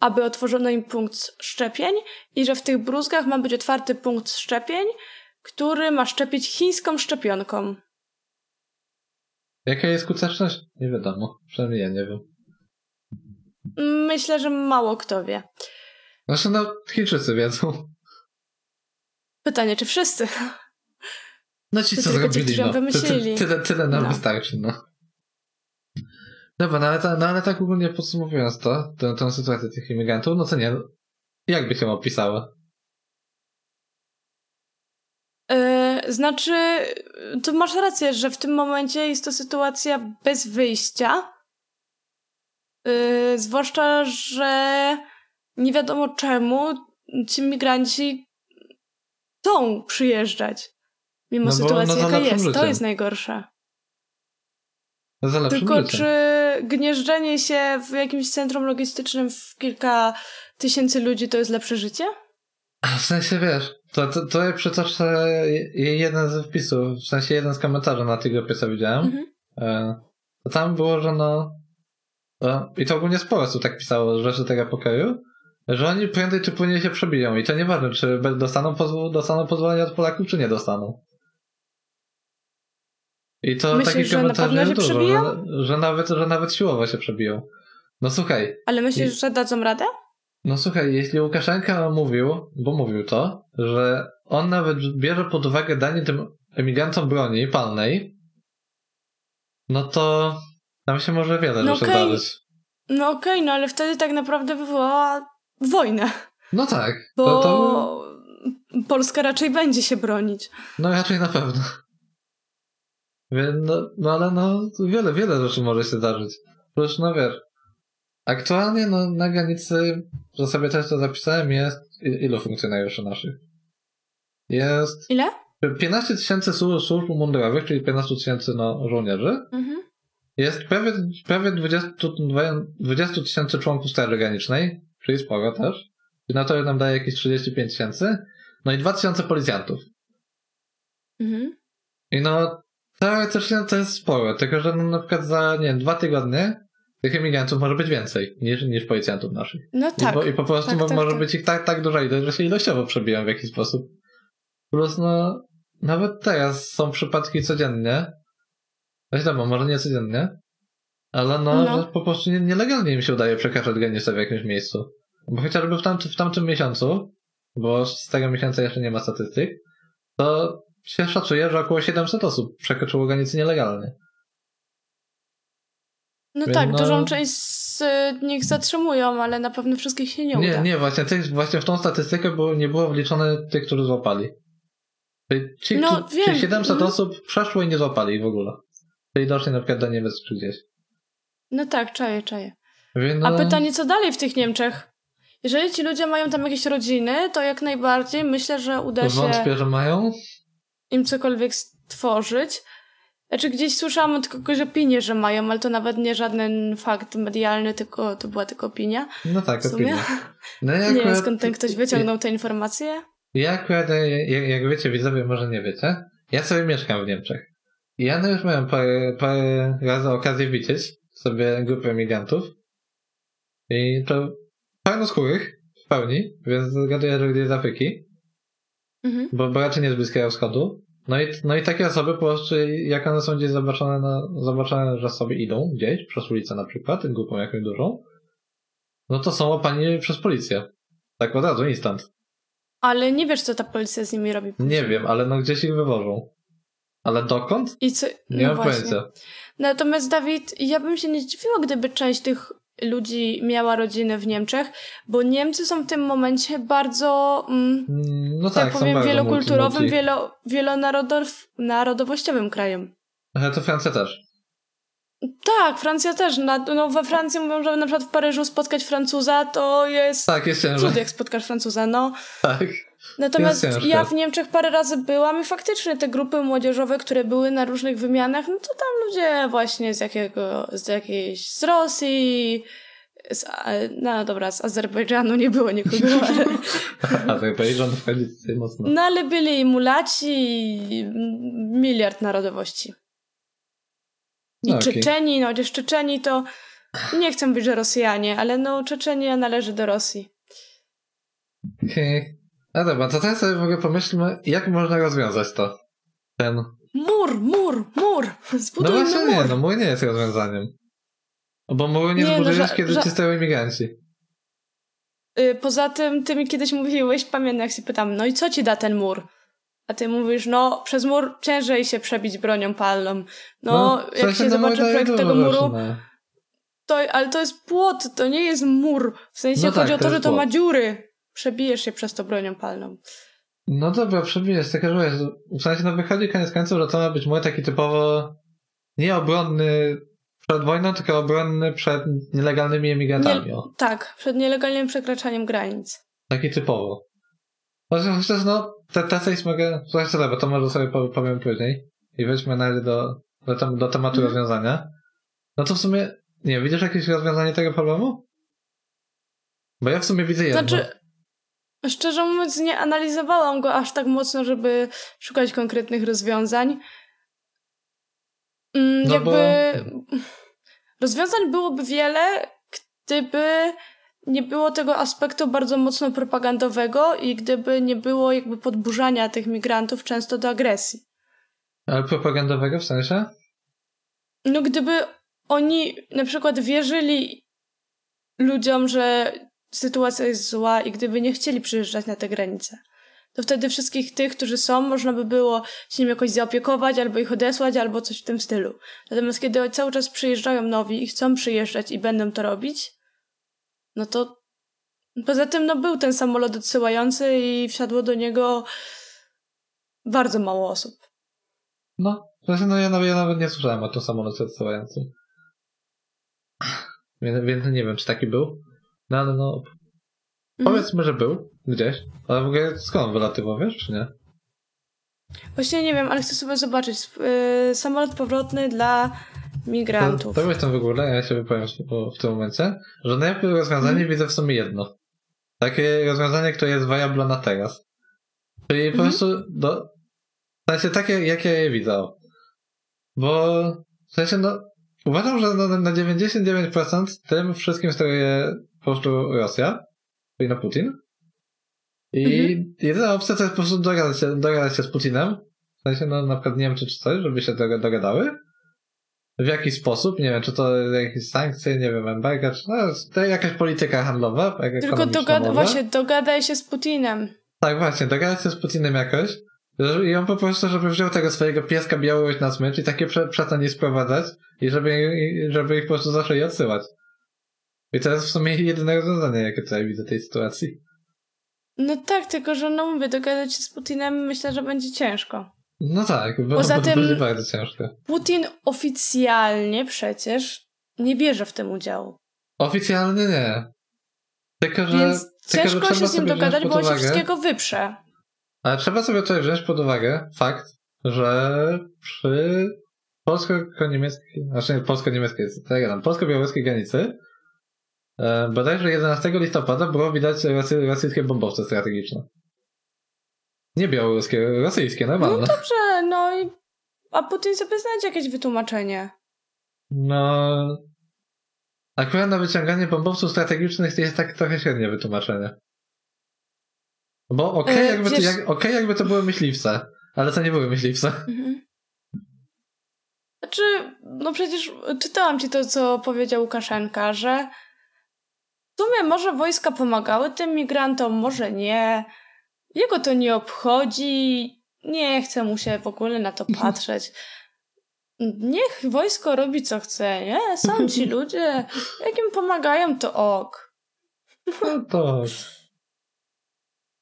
aby otworzono im punkt szczepień i że w tych bruzgach ma być otwarty punkt szczepień, który ma szczepić chińską szczepionką. Jaka jest skuteczność? Nie wiadomo. Przynajmniej ja nie wiem. Myślę, że mało kto wie. Znaczy, no, Chińczycy wiedzą. Pytanie, czy wszyscy? No ci, co zrobili, no. Tyle, tyle, tyle nam no. wystarczy, no. Dobra, no ale, ta, no ale tak ogólnie podsumowując to, tę, tę sytuację tych imigrantów, no co nie, jak by się opisała? Yy, znaczy, to masz rację, że w tym momencie jest to sytuacja bez wyjścia. Yy, zwłaszcza, że nie wiadomo czemu ci migranci chcą przyjeżdżać. Mimo no sytuacji, no jaka jest. Życiem. To jest najgorsze. Tylko życiem. czy gnieżdżenie się w jakimś centrum logistycznym w kilka tysięcy ludzi to jest lepsze życie? W sensie wiesz, to, to, to ja przytoczę jeden z wpisów, w sensie jeden z komentarzy na tej grupie, co widziałem. Mhm. E, to tam było, że no. I to ogólnie sporo osób tak pisało rzeczy tego pokoju, że oni prędzej czy później się przebiją i to nieważne, czy dostaną, pozw- dostaną pozwolenie od Polaków, czy nie dostaną. I to Myślisz, takich komentarzy jest dużo, że, że, nawet, że nawet siłowo się przebiją. No słuchaj. Ale myślisz, i... że dadzą radę? No słuchaj, jeśli Łukaszenka mówił, bo mówił to, że on nawet bierze pod uwagę danie tym emigrantom broni palnej, no to tam się może wiele no rzeczy okay. zdarzyć. No okej, okay, no ale wtedy tak naprawdę wywołała wojnę. No tak. Bo to, to... Polska raczej będzie się bronić. No raczej na pewno. No, no ale no, wiele, wiele rzeczy może się zdarzyć. Przecież no wiesz, aktualnie no, na granicy, że sobie też to zapisałem, jest ilu funkcjonariuszy naszych? Jest... Ile? 15 tysięcy służb mundurowych, czyli 15 tysięcy no, żołnierzy. Mhm. Jest prawie, prawie 20 tysięcy członków Straży Granicznej, czyli sporo też. I na to nam daje jakieś 35 tysięcy. No i 2000 policjantów. Mhm. I no, teoretycznie to jest sporo, tylko że no, na przykład za, nie wiem, dwa tygodnie tych emigrantów może być więcej niż, niż policjantów naszych. No tak. I, po, i po prostu tak, tak, może tak. być ich tak, tak duża ilość, że się ilościowo przebiją w jakiś sposób. Plus no, nawet teraz są przypadki codziennie. Wiadomo, może nie codziennie, ale no, no. po prostu nie, nielegalnie im się udaje przekraczać granicę w jakimś miejscu. Bo chociażby w, tamty, w tamtym miesiącu, bo z tego miesiąca jeszcze nie ma statystyk, to się szacuje, że około 700 osób przekroczyło granicy nielegalnie. No Więc tak, no... dużą część z nich zatrzymują, ale na pewno wszystkich się nie uda. Nie, nie, właśnie, tych, właśnie w tą statystykę było, nie było wliczone tych, którzy złapali. Ci, no, ci, wiem. 700 mhm. osób przeszło i nie złapali w ogóle. Czyli doszli na przykład do Niemiec czy gdzieś. No tak, czaję, czaję. Więc, A pytanie, co dalej w tych Niemczech? Jeżeli ci ludzie mają tam jakieś rodziny, to jak najbardziej myślę, że uda się... Wątpię, że mają? Im cokolwiek stworzyć. Znaczy gdzieś słyszałam od kogoś opinię, że mają, ale to nawet nie żaden fakt medialny, tylko to była tylko opinia. No tak, opinia. No ja *laughs* nie wiem skąd ten ktoś wyciągnął te informacje. Ja akurat, jak, jak wiecie, widzowie może nie wiecie, ja sobie mieszkam w Niemczech. I ja no już miałem parę, parę razy okazję widzieć sobie grupę emigrantów. I to czarnoskórych w pełni, więc zgaduję, że gdzieś z Afryki. Mhm. Bo, bo raczej nie z Bliskiego Wschodu. No i, no i takie osoby po prostu, jak one są gdzieś zobaczone, na, zobaczone, że sobie idą gdzieś, przez ulicę na przykład, grupą jakąś dużą, no to są łapani przez policję. Tak od razu, instant. Ale nie wiesz, co ta policja z nimi robi. Nie wiem, ale no gdzieś ich wywożą. Ale dokąd? I co? Nie no mam pojęcia. Natomiast Dawid, ja bym się nie zdziwiła, gdyby część tych ludzi miała rodziny w Niemczech, bo Niemcy są w tym momencie bardzo, mm, no tak, tak powiem, wielokulturowym, wielo, wielonarodowościowym krajem. Ale to Francja też. Tak, Francja też. no we Francji mówią, że na przykład w Paryżu spotkać Francuza to jest. Tak, jest ciężko. Cud, jak spotkasz Francuza, no. Tak. Natomiast ja w Niemczech parę razy byłam i faktycznie te grupy młodzieżowe, które były na różnych wymianach, no to tam ludzie właśnie z jakiego, z jakiejś, z Rosji, z, no dobra, z Azerbejdżanu nie było nikogo, *laughs* ale... Azerbejdżan wchodzi tutaj mocno. No ale byli i mulaci, i miliard narodowości. I no, okay. Czeczeni, no chociaż Czeczeni to nie chcę być, że Rosjanie, ale no Czeczenia należy do Rosji. Okay. No dobra, to teraz sobie w ogóle pomyślmy, jak można rozwiązać to. Ten... Mur, mur, mur! Zbudujmy no właśnie mur. nie, no mój nie jest rozwiązaniem. Bo muru nie, nie no, zbudujesz, no, kiedy że... ci stoją imigranci. Yy, poza tym, ty mi kiedyś mówiłeś, pamiętam jak się pytam, no i co ci da ten mur? A ty mówisz, no przez mur ciężej się przebić bronią palną. No, no jak się zobaczy projekt tego muru, no. to, ale to jest płot, to nie jest mur. W sensie no chodzi tak, o to, że to ma dziury. Przebijesz się przez to bronią palną. No dobra, przebijesz, tylko że wiesz, w sensie no wychodzi koniec końców, że to ma być mój taki typowo nieobronny przed wojną, tylko obronny przed nielegalnymi emigrantami. Nie, tak, przed nielegalnym przekraczaniem granic. Taki typowo. Chociaż no, te, te coś mogę, słuchajcie, bo to może sobie powiem później i weźmy na do, do, do tematu mm. rozwiązania. No to w sumie, nie, widzisz jakieś rozwiązanie tego problemu? Bo ja w sumie widzę jedno. Znaczy, szczerze mówiąc, nie analizowałam go aż tak mocno, żeby szukać konkretnych rozwiązań. Mm, no jakby bo... rozwiązań byłoby wiele, gdyby nie było tego aspektu bardzo mocno propagandowego i gdyby nie było jakby podburzania tych migrantów często do agresji. Ale propagandowego w sensie? No gdyby oni na przykład wierzyli ludziom, że sytuacja jest zła i gdyby nie chcieli przyjeżdżać na te granice, to wtedy wszystkich tych, którzy są, można by było się nim jakoś zaopiekować, albo ich odesłać, albo coś w tym stylu. Natomiast kiedy cały czas przyjeżdżają nowi i chcą przyjeżdżać i będą to robić, no to poza tym no był ten samolot odsyłający i wsiadło do niego bardzo mało osób. No, znaczy, no ja, nawet, ja nawet nie słyszałem o tym samolocie odsyłającym. Więc nie wiem, czy taki był. No ale no. Mhm. Powiedzmy, że był gdzieś. Ale w ogóle skąd wylatywał, wiesz, czy nie? Właśnie nie wiem, ale chcę sobie zobaczyć. Yy, samolot powrotny dla migrantów. To, to tam w ogóle, ja się wypowiem w, w tym momencie, że najlepiej rozwiązanie hmm. widzę w sumie jedno. Takie rozwiązanie, które jest viable na teraz. Czyli hmm. po mhm. prostu w sensie takie, jakie je widzę. Bo w sensie no, uważam, że no, na 99% tym wszystkim steruje po prostu Rosja, czyli na Putin. I mhm. jedyna opcja to jest po prostu dogadać się, dogadać się z Putinem. W sensie, no na przykład Niemcy czy coś, żeby się dogadały w jaki sposób, nie wiem, czy to jakieś sankcje, nie wiem, embarga, czy no, to jakaś polityka handlowa, Tylko dogada, właśnie, dogadaj się z Putinem. Tak, właśnie, dogadaj się z Putinem jakoś i on po prostu, żeby wziął tego swojego pieska Białoruś na smycz i takie prze, sprowadzać i żeby, żeby ich po prostu zaczęli odsyłać. I to jest w sumie jedyne rozwiązanie, jakie tutaj widzę tej sytuacji. No tak, tylko że no mówię, dogadać się z Putinem myślę, że będzie ciężko. No tak, bo Poza tym będzie bardzo ciężko. Putin oficjalnie przecież nie bierze w tym udziału. Oficjalnie nie. Tylko, że, Więc tylko, ciężko że się z nim dogadać, bo on się wszystkiego wyprze. Ale trzeba sobie tutaj wziąć pod uwagę fakt, że przy polsko-niemieckiej, znaczy nie polsko-niemieckiej, tak ja polsko-białoruskiej granicy bodajże 11 listopada było widać rosyjskie bombowce strategiczne. Nie białoruskie, rosyjskie, normalne. No dobrze, no i... A Putin sobie znajdzie jakieś wytłumaczenie. No... Akurat na wyciąganie bombowców strategicznych jest tak trochę średnie wytłumaczenie. Bo okej, okay, e, jakby, wiesz... jak, okay, jakby to były myśliwce, ale to nie były myśliwce. Mhm. Znaczy, no przecież czytałam ci to, co powiedział Łukaszenka, że sumie może wojska pomagały tym migrantom, może nie. Jego to nie obchodzi, nie chce mu się w ogóle na to *laughs* patrzeć. Niech wojsko robi co chce, nie? Są *laughs* ci ludzie, jak im pomagają, to ok. No to...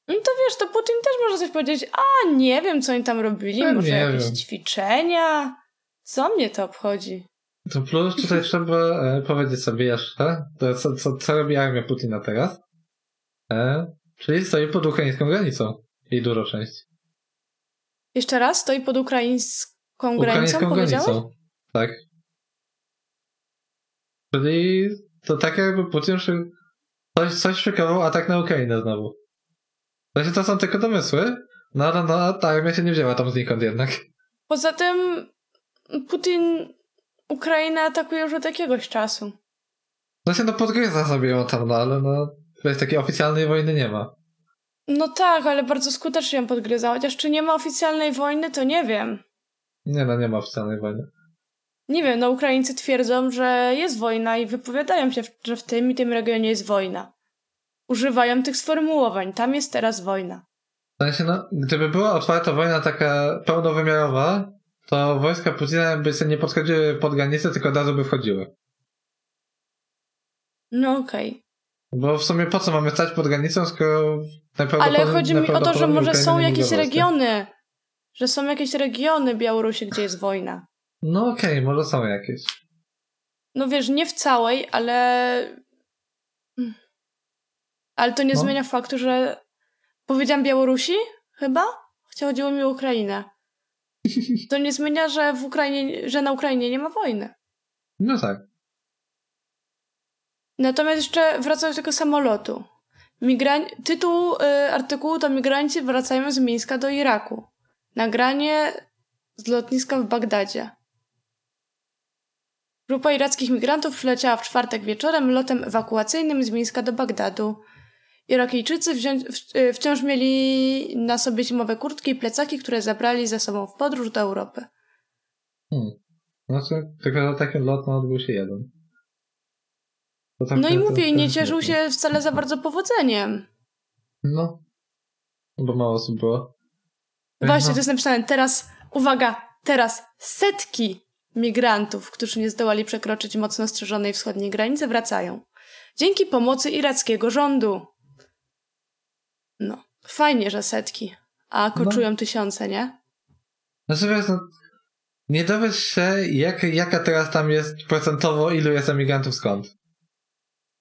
No to wiesz, to Putin też może coś powiedzieć, a nie wiem, co oni tam robili, Ja może nie jakieś wiem. ćwiczenia. Co mnie to obchodzi? To plus tutaj trzeba e, powiedzieć sobie jeszcze, co, co, co robi armia Putina teraz. E, czyli stoi pod ukraińską granicą. Jej dużo część. Jeszcze raz, stoi pod ukraińską granicą, Ukraińską granicą. Tak. Czyli to tak jakby Putin szy- coś, coś szykował atak na Ukrainę znowu. Znaczy to są tylko domysły, no ale no, ta armia się nie wzięła tam znikąd jednak. Poza tym Putin Ukrainę atakuje już od jakiegoś czasu. Znaczy no podgryza sobie ją tam, no ale no wiesz, takiej oficjalnej wojny nie ma. No tak, ale bardzo skutecznie ją podgryza. Chociaż czy nie ma oficjalnej wojny, to nie wiem. Nie no, nie ma oficjalnej wojny. Nie wiem, no Ukraińcy twierdzą, że jest wojna i wypowiadają się, że w tym i tym regionie jest wojna. Używają tych sformułowań. Tam jest teraz wojna. W sensie, no, gdyby była otwarta wojna taka pełnowymiarowa, to wojska Putina by się nie podchodziły pod granicę, tylko od razu by wchodziły. No okej. Bo w sumie po co mamy stać pod granicą, skoro najprawdopodobniej... Ale chodzi mi o to, że może są jakieś regiony. Że są jakieś regiony Białorusi, gdzie jest wojna. No okej, może są jakieś. No wiesz, nie w całej, ale. Ale to nie No. zmienia faktu, że. Powiedziałam Białorusi? Chyba? Chodziło mi o Ukrainę. To nie zmienia, że w Ukrainie, że na Ukrainie nie ma wojny. No tak. Natomiast jeszcze wracając do tego samolotu. Migran... Tytuł y, artykułu to Migranci wracają z Mińska do Iraku. Nagranie z lotniska w Bagdadzie. Grupa irackich migrantów przyleciała w czwartek wieczorem lotem ewakuacyjnym z Mińska do Bagdadu. Irakijczycy wzią- w- y, wciąż mieli na sobie zimowe kurtki i plecaki, które zabrali ze sobą w podróż do Europy. Hmm. Znaczy, tylko że taki lot no, odbył się jeden. Tak- No i mówię, i nie cieszył się wcale za bardzo powodzeniem. No. Bo mało osób było. Właśnie, no. to jest napisane teraz, uwaga, teraz setki migrantów, którzy nie zdołali przekroczyć mocno strzeżonej wschodniej granicy, wracają. Dzięki pomocy irackiego rządu. No, fajnie, że setki, a koczują tysiące, nie? Wiesz, no, nie dowiesz się, jak, jaka teraz tam jest procentowo, ilu jest emigrantów skąd.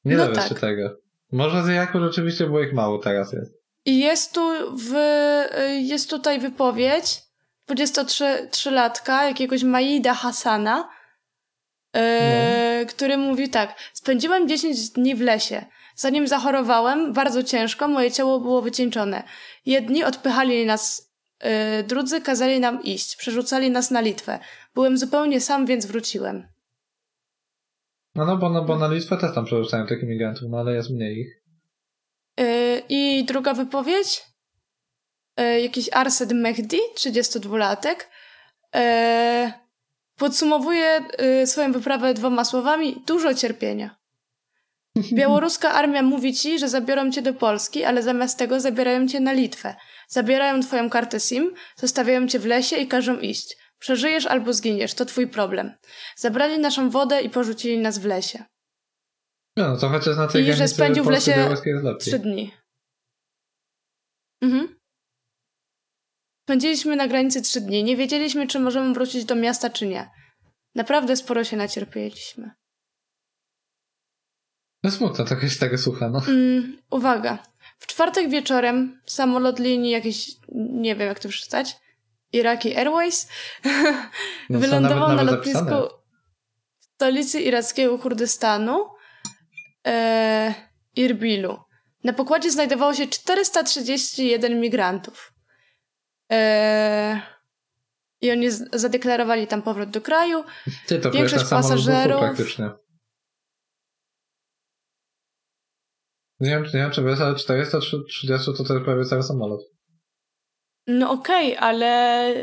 Nie No dowiesz tak. się tego. Może z Iraku rzeczywiście było ich mało teraz jest. I jest tu w, jest tutaj wypowiedź 23-latka jakiegoś Maida Hasana, yy, który mówi tak. Spędziłem 10 dni w lesie. Zanim zachorowałem, bardzo ciężko, moje ciało było wycieńczone. Jedni odpychali nas, yy, drudzy kazali nam iść, przerzucali nas na Litwę. Byłem zupełnie sam, więc wróciłem. No no, bo, no, bo na Litwę też tam przerzucają tych imigrantów, no ale jest mniej ich. Yy, I druga wypowiedź. Yy, jakiś Arsed Mehdi, 32-latek, yy, podsumowuje yy, swoją wyprawę dwoma słowami: dużo cierpienia. Białoruska armia mówi ci, że zabiorą cię do Polski, ale zamiast tego zabierają cię na Litwę. Zabierają twoją kartę SIM, zostawiają cię w lesie i każą iść. Przeżyjesz albo zginiesz, to twój problem. Zabrali naszą wodę i porzucili nas w lesie. No, no to chociaż na tej I że spędził w lesie. Trzy dni. Mhm. Spędziliśmy na granicy trzy dni. Nie wiedzieliśmy, czy możemy wrócić do miasta, czy nie. Naprawdę sporo się nacierpieliśmy. No smutno, trochę się tego słucha, no. Mm, uwaga. W czwartek wieczorem samolot linii jakiś, nie wiem jak to przeczytać, Iraki Airways No, *laughs* wylądował nawet- na nawet lotnisku zapisane. w stolicy irackiego Kurdystanu e, Irbilu. Na pokładzie znajdowało się 431 migrantów. E, I oni zadeklarowali tam powrót do kraju. Ty to Większość na pasażerów- praktycznie. Nie wiem, nie wiem czy wiesz, ale 430 to jest prawie cały samolot. No okej, ale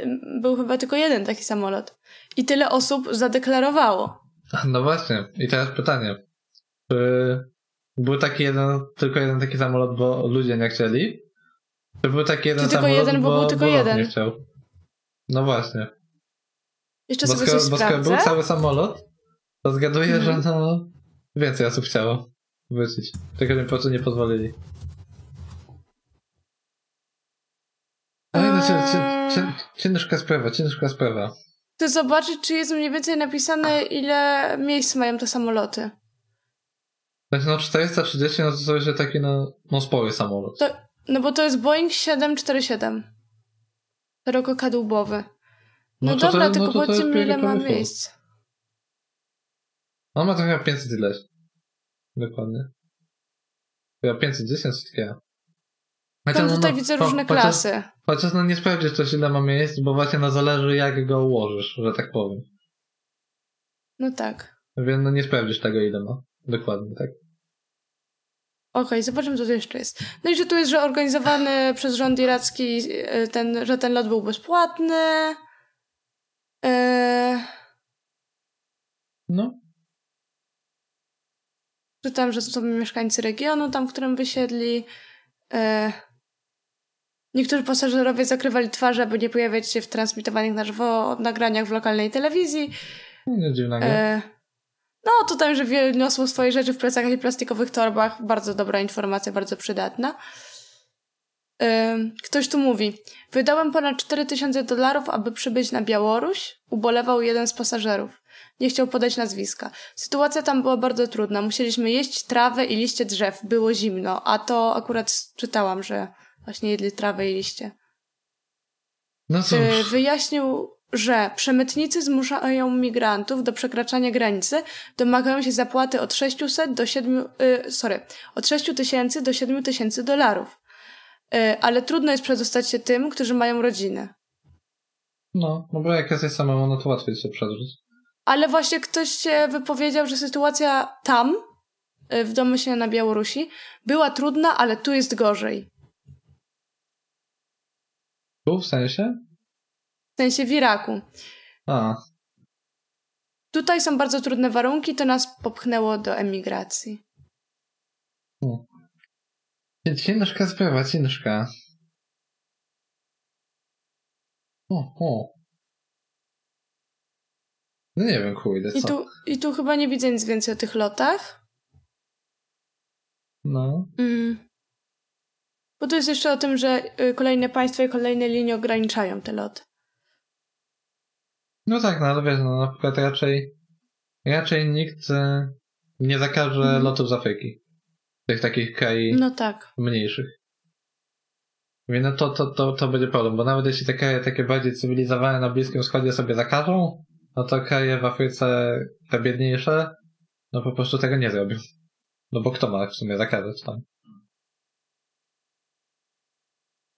był chyba tylko jeden taki samolot. I tyle osób zadeklarowało. *laughs* No właśnie. I teraz pytanie. Czy był taki jeden, tylko jeden taki samolot, bo ludzie nie chcieli? Czy był taki jeden Czy tylko samolot, jeden, bo był tylko rząd jeden? nie chciał? No właśnie. Jeszcze Bo sobie skoro, coś bo skoro był cały samolot, to zgaduję, Mhm. że no więcej osób chciało wrócić. Tylko nie po prostu nie pozwolili. Ale no, ciężka sprawa, ciężka sprawa. Chcę zobaczyć, czy jest mniej więcej napisane, ile miejsc mają te samoloty. Tak no 430 no to to jest taki no, no spory samolot. To, no bo to jest Boeing 747. Szerokokadłubowy. No, No to- dobra, no tylko to powiedzcie jest mi, ile ma miejsc. On ma to chyba 500 ileś. Dokładnie. Chyba 510 coś takiego. Chociaż, Tam no, tutaj no, widzę cho- różne chociaż- klasy. Chociaż no nie sprawdzisz też ile ma miejsc, bo właśnie no zależy jak go ułożysz, że tak powiem. No tak. Więc no nie sprawdzisz tego ile ma. Dokładnie, tak. Okej, zobaczymy, co tu jeszcze jest. No i że tu jest, że organizowany przez rząd iracki e, ten, że ten lot był bezpłatny. E, No. Czytam, że są mieszkańcy regionu tam, w którym wysiedli. E, niektórzy pasażerowie zakrywali twarze, aby nie pojawiać się w transmitowanych na żywo nagraniach w lokalnej telewizji. no nie dziwnego. E, no, tutaj, że wiele niosło swoje rzeczy w plecakach i plastikowych torbach. Bardzo dobra informacja, bardzo przydatna. E, ktoś tu mówi. Wydałem ponad 4000 dolarów, aby przybyć na Białoruś. Ubolewał jeden z pasażerów. Nie chciał podać nazwiska. Sytuacja tam była bardzo trudna. Musieliśmy jeść trawę i liście drzew. Było zimno, a to akurat czytałam, że właśnie jedli trawę i liście. No cóż. wyjaśnił, że przemytnicy zmuszają migrantów do przekraczania granicy, domagają się zapłaty od 600 do 7, y, sorry, od 6 tysięcy do 7 tysięcy dolarów. Y, ale trudno jest przedostać się tym, którzy mają rodziny. No, no bo jak jesteś samemu, no to łatwiej się przedrzeć. Ale właśnie ktoś się wypowiedział, że sytuacja tam, y, w domyśle na Białorusi, była trudna, ale tu jest gorzej. Tu w sensie? W sensie w Iraku. A, Tutaj są bardzo trudne warunki, to nas popchnęło do emigracji. ciężka sprawa, ciężka. O, o. No nie wiem, kurde, I co? tu, I tu chyba nie widzę nic więcej o tych lotach. No. Mm. Bo tu jest jeszcze o tym, że y, kolejne państwa i kolejne linie ograniczają te loty. No tak, no ale wiesz, no na przykład raczej raczej nikt e, nie zakaże Mhm. lotów z Afryki. Tych takich krajów No tak. mniejszych. Więc no to, to, to, to będzie problem, bo nawet jeśli te kraje takie bardziej cywilizowane na Bliskim Wschodzie sobie zakażą, no to kraje w Afryce, te biedniejsze, no po prostu tego nie zrobią. No bo kto ma w sumie zakazać tam?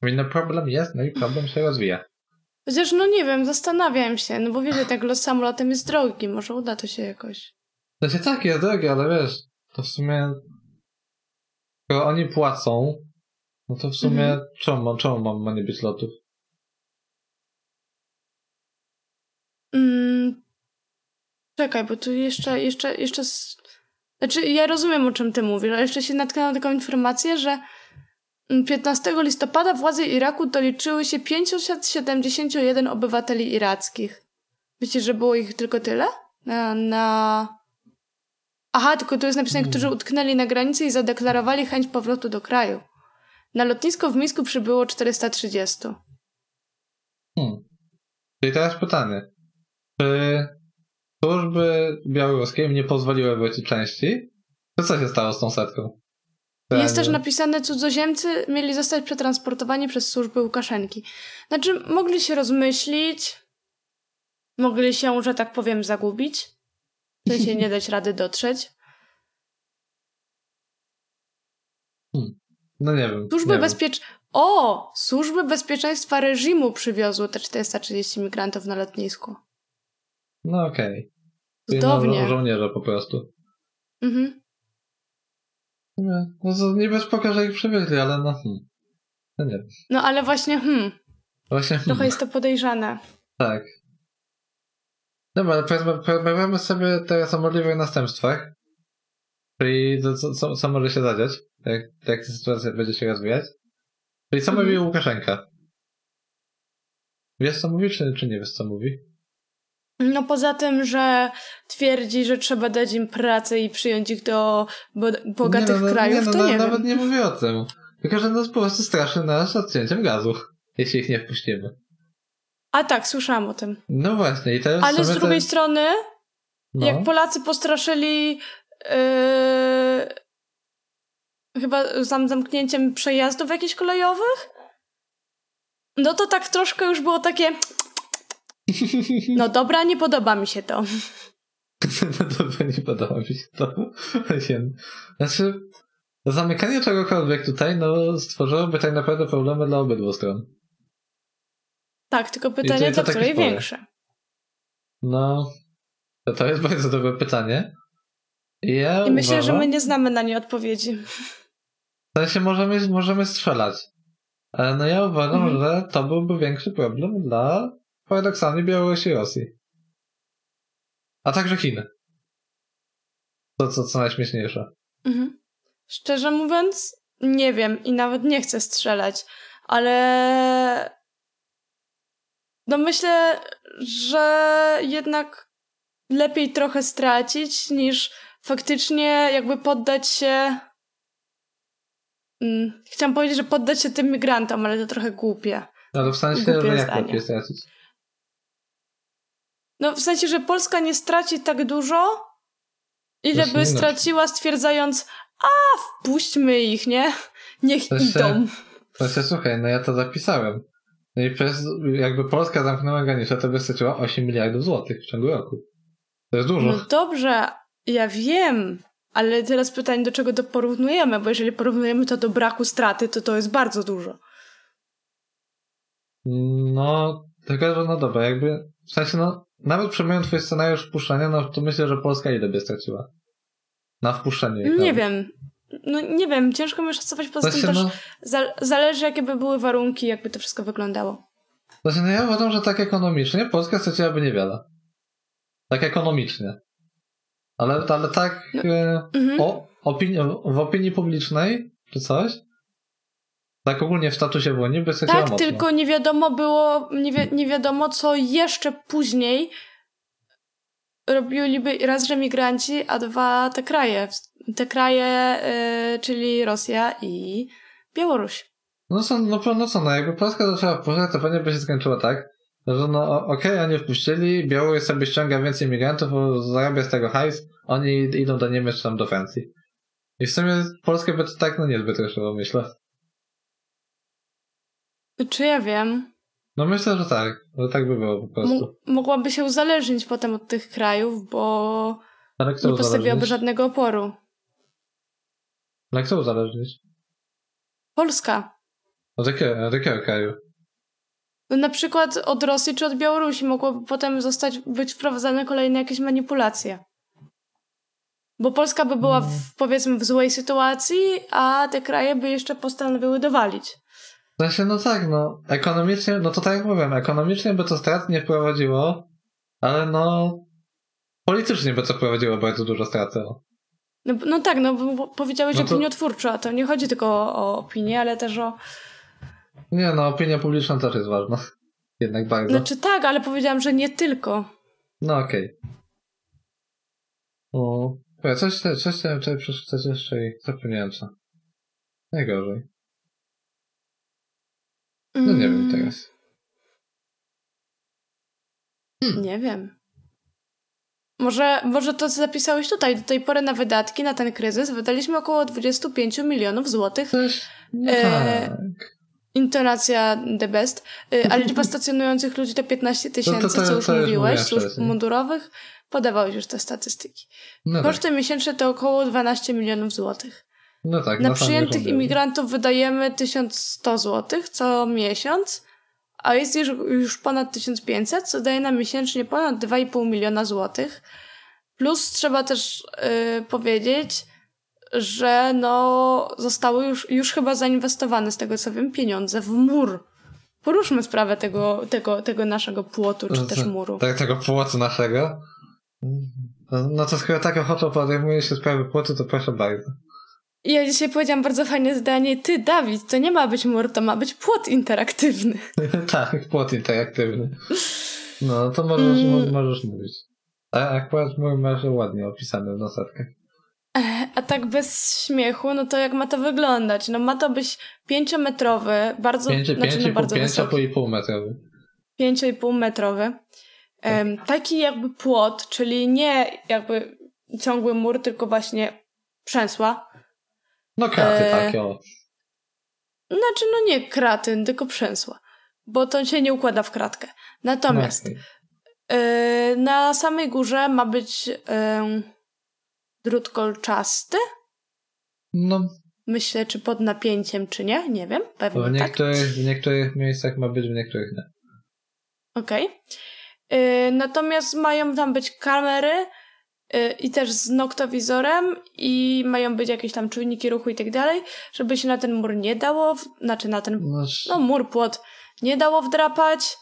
Więc no problem jest, no i problem się rozwija. Chociaż no nie wiem, zastanawiam się, no bo wiesz, tak lot samolotem jest drogi, może uda to się jakoś. Znaczy tak, jest drogie, ale wiesz, to w sumie skoro oni płacą, no to w sumie Mhm. czemu, czemu ma, ma nie być lotów? Mm. Czekaj, bo tu jeszcze, jeszcze, jeszcze... Znaczy, ja rozumiem, o czym ty mówisz, ale jeszcze się natknęłam na taką informację, że mm, 15 listopada władze Iraku doliczyły się 571 obywateli irackich. Myślisz, że było ich tylko tyle? Na... na... Aha, tylko tu jest napisane, Hmm. którzy utknęli na granicy i zadeklarowali chęć powrotu do kraju. Na lotnisko w Mińsku przybyło 430. Hmm. Czyli teraz pytanie. Czy służby białoruskie im nie pozwoliły wrócić części? To co się stało z tą setką? Jest też napisane, cudzoziemcy mieli zostać przetransportowani przez służby Łukaszenki. Znaczy, mogli się rozmyślić, mogli się, że tak powiem, zagubić, w sensie nie dać rady dotrzeć. No nie wiem. Służby bezpiecz... O! Służby bezpieczeństwa reżimu przywiozły te 430 migrantów na lotnisku. No okej. Czyli Cudownie. Żo- żołnierze po prostu. Mhm. Nie, No to niby spoko, że ich przywieźli, ale no hmm. No nie. No ale właśnie, hmm, Właśnie hmm. trochę jest to podejrzane. Tak. Dobra, ale porozmawiamy sobie teraz o możliwych następstwach. Czyli to, co, co, co może się zadziać, jak, jak ta sytuacja będzie się rozwijać. Czyli co Mhm. mówi Łukaszenka? Wiesz co mówi, czy, czy nie wiesz co mówi? No poza tym, że twierdzi, że trzeba dać im pracę i przyjąć ich do bogatych nie, no, krajów, nie, no, to nie Nawet wiem. nie mówię o tym. Tylko, że nas po prostu straszy nas odcięciem gazu, jeśli ich nie wpuścimy. A tak, słyszałam o tym. No właśnie, i teraz Ale z drugiej te- strony, no. jak Polacy postraszyli yy, chyba zam zamknięciem przejazdów jakichś kolejowych, no to tak troszkę już było takie no dobra, nie podoba mi się to. *laughs* No dobra, nie podoba mi się to. Znaczy, zamykanie czegokolwiek tutaj, no, stworzyłoby tak naprawdę problemy dla obydwu stron. Tak, tylko to- pytanie, to spore. większe. No, to, to jest bardzo dobre pytanie. I ja I myślę, że uważam, my nie znamy na nie odpowiedzi. W sensie możemy, możemy strzelać. Ale no ja uważam, Mhm. że to byłby większy problem dla paradoksalnie Białorusi i Rosji. A także Chin. To co, co najśmieszniejsze. Mhm. Szczerze mówiąc, nie wiem i nawet nie chcę strzelać, ale no myślę, że jednak lepiej trochę stracić niż faktycznie jakby poddać się. Mm, Chciałam powiedzieć, że poddać się tym migrantom, ale to trochę głupie. Ale w sensie, że jak lepiej stracić? No w sensie, że Polska nie straci tak dużo, ile by straciła stwierdzając, a wpuśćmy ich, nie? *laughs* Niech To się- idą. W sensie, słuchaj, no ja to zapisałem. No i przez, jakby Polska zamknęła granicę, to by straciła 8 miliardów złotych w ciągu roku. To jest dużo. No dobrze, ja wiem, ale teraz pytanie, do czego to porównujemy, bo jeżeli porównujemy to do braku straty, to to jest bardzo dużo. No, tylko że no dobra, jakby, w sensie no, nawet przyjmując twój scenariusz wpuszczenia, no to myślę, że Polska ile by straciła? Na wpuszczenie. Nie wiem. No nie wiem, ciężko mi szacować, poza tym sensie, też no, za- zależy jakie by były warunki, jakby to wszystko wyglądało. sensie, no ja uważam, że tak ekonomicznie Polska straciłaby niewiele. Tak ekonomicznie. Ale, ale tak No. e, Mhm. o, opini- w opinii publicznej, czy coś, tak ogólnie w statusie wojny by straciła Tak, mocno. tylko nie wiadomo było, nie, wi- nie wiadomo co jeszcze później robiliby raz, że migranci, a dwa te kraje. Te kraje, y, czyli Rosja i Białoruś. No co, no, no co, no jakby Polska zaczęła wpuszczać, to pewnie by się skończyło tak, że no okej, oni wpuścili, Białoruś sobie ściąga więcej migrantów, bo zarabia z tego hajs, oni idą do Niemiec czy tam do Francji. I w sumie Polskę by to tak no niezbyt ruszyło, myślę. Czy ja wiem? No myślę, że tak, że tak by było po prostu. M- mogłaby się uzależnić potem od tych krajów, bo Ale kto nie postawiłaby żadnego oporu. Ale kto uzależnić? Polska. Od jakiego, od jakiego kraju? No na przykład od Rosji czy od Białorusi mogłoby potem zostać, być wprowadzane kolejne jakieś manipulacje. Bo Polska by była w, powiedzmy w złej sytuacji, a te kraje by jeszcze postanowiły dowalić. Sensie, no tak, no, ekonomicznie, no to tak jak mówiłem, ekonomicznie by to strat nie wprowadziło, ale no, politycznie by to wprowadziło bardzo dużo straty. no. No, no tak, no bo powiedziałeś No to- opiniotwórczo, a to nie chodzi tylko o, o opinię, ale też o... Nie, no, opinia publiczna też jest ważna. *laughs* Jednak bardzo. Znaczy tak, ale powiedziałam, że nie tylko. No okej. O, okay. coś, coś, coś chciałem przeczytać jeszcze i zapomniałem co. Najgorzej. No nie wiem Mm, teraz. Nie wiem. Może, może to, co zapisałeś tutaj, do tej pory na wydatki, na ten kryzys, wydaliśmy około 25 milionów złotych. No E, tak. Intonacja the best. *laughs* Y, A liczba stacjonujących ludzi to 15 tysięcy, to- co już mówiłeś, służb mundurowych. Podawałeś już te statystyki. No tak, Koszty miesięczne to około 12 milionów złotych. No tak. Na sam przyjętych imigrantów wydajemy 1100 złotych co miesiąc, a jest już, już ponad 1500, co daje nam miesięcznie ponad 2,5 miliona złotych. Plus trzeba też y, powiedzieć, że no zostały już, już chyba zainwestowane z tego co wiem pieniądze w mur. Poruszmy sprawę tego, tego, tego naszego płotu czy też muru. Tak, tego płotu naszego. No, to skoro tak ochotą podejmuje się sprawy płotu, to proszę bardzo. Ja dzisiaj powiedziałam bardzo fajne zdanie. Ty, Dawid, to nie ma być mur, to ma być płot interaktywny. *laughs* tak, płot interaktywny. No, to możesz, Mm. możesz mówić. A akurat mój masz ładnie opisany w notatkach. A tak bez śmiechu, no to jak ma to wyglądać? No ma to być pięciometrowy, bardzo, Pięć, znaczy pięć, no bardzo pięć, a wysoki, pół i pół metrowy. pięcio i pół metrowy. Em, taki jakby płot, czyli nie jakby ciągły mur, tylko właśnie przęsła. No kraty E, takie, o. Znaczy, no nie kratyn, tylko przęsła, bo to się nie układa w kratkę. Natomiast No, e, na samej górze ma być e, drut kolczasty. No, Myślę, czy pod napięciem, czy nie. Nie wiem, pewnie w tak. niektórych, w niektórych miejscach ma być, w niektórych nie. Okej. Y, Natomiast mają tam być kamery i też z noktowizorem i mają być jakieś tam czujniki ruchu i tak dalej, żeby się na ten mur nie dało, w... znaczy na ten, No, no mur, płot nie dało wdrapać.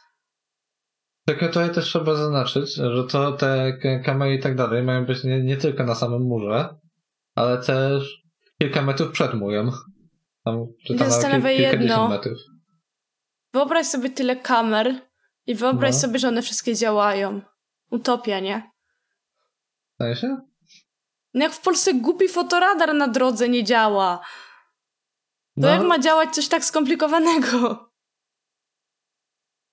Tylko tutaj też trzeba zaznaczyć, że to te kamery i tak dalej mają być nie, nie tylko na samym murze, ale też kilka metrów przed murem. Tam, czy tam Zastanawia kil, jedno. metrów. Wyobraź sobie tyle kamer i wyobraź No. sobie, że one wszystkie działają. Utopia, nie? W sensie? No jak w Polsce głupi fotoradar na drodze nie działa, to No, jak ma działać coś tak skomplikowanego?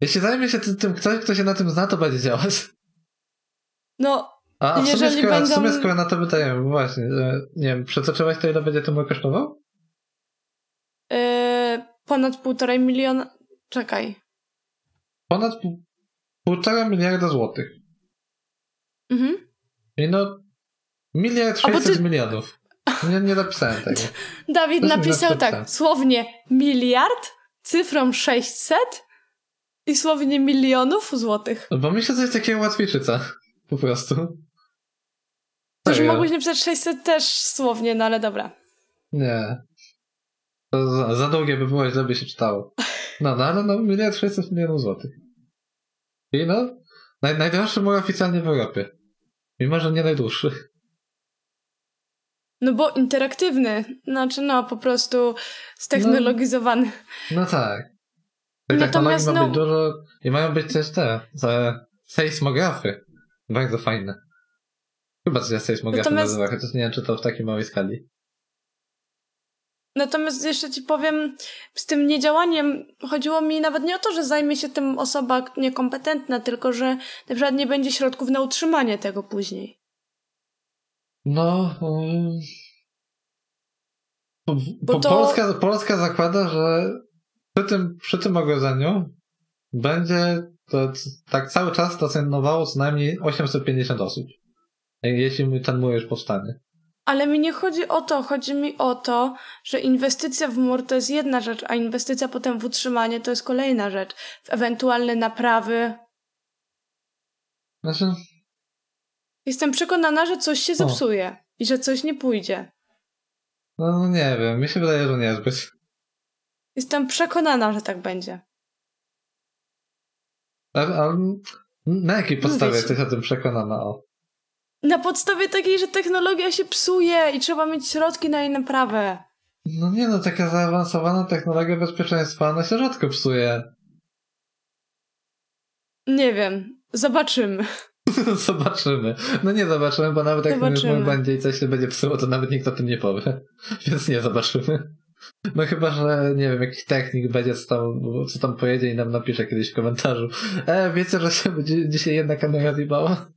Jeśli zajmie się tym, tym ktoś, kto się na tym zna, to będzie działać. No, A, a w, sumie, skoro, w sumie będą- skoro na to bo właśnie, że, nie wiem, przetoczyłaś to ile będzie to mur kosztował? Yy, ponad półtorej miliona. Czekaj. Ponad pół, półtora miliarda złotych. Mhm. I no, miliard bo ty- sześćset milionów. Nie, nie napisałem tego. *laughs* Dawid jest napisał tak, słownie miliard, cyfrą 600 i słownie milionów złotych. No Bo mi się coś takiego łatwiejszyca. Po prostu. Też Serio. mogłeś napisać 600 też słownie, no ale dobra. Nie. To za, za długie by było, źle by się czytało. No, no ale no, miliard 600 milionów złotych. I no, naj, najdroższy mój oficjalnie w Europie. Mimo, że nie najdłuższy. No bo interaktywny, znaczy no po prostu ztechnologizowany. No tak. Tej Natomiast, ma no- być dużo i mają być też te, te sejsmografy. Bardzo fajne. Chyba się sejsmografy Natomiast- nazywa, chociaż nie wiem, czy to w takiej małej skali. Natomiast jeszcze ci powiem, z tym niedziałaniem chodziło mi nawet nie o to, że zajmie się tym osoba niekompetentna, tylko że na przykład nie będzie środków na utrzymanie tego później. No. Um, po, Bo po to- Polska, Polska zakłada, że przy tym, przy tym ogrodzeniu będzie to tak cały czas stacjonowało co najmniej 850 osób. Jeśli ten mur już powstanie. Ale mi nie chodzi o to, chodzi mi o to, że inwestycja w mur to jest jedna rzecz, a inwestycja potem w utrzymanie to jest kolejna rzecz. W ewentualne naprawy. Znaczy, Jestem przekonana, że coś się zepsuje i że coś nie pójdzie. no nie wiem, mi się wydaje, że niezbyt. Jestem przekonana, że tak będzie. A, a na jakiej podstawie wiecie. jesteś o tym przekonana? O. Na podstawie takiej, że technologia się psuje i trzeba mieć środki na jej naprawę. No nie no, taka zaawansowana technologia bezpieczeństwa, ona się rzadko psuje. Nie wiem. Zobaczymy. *laughs* zobaczymy. No nie zobaczymy, bo nawet jak już Zobaczymy. mur będzie i coś się będzie psuło, to nawet nikt o tym nie powie. *laughs* Więc nie zobaczymy. No chyba, że nie wiem, jakiś technik będzie co tam, co tam pojedzie i nam napisze kiedyś w komentarzu. E, wiecie, że się będzie dzisiaj jedna kamera zjebała?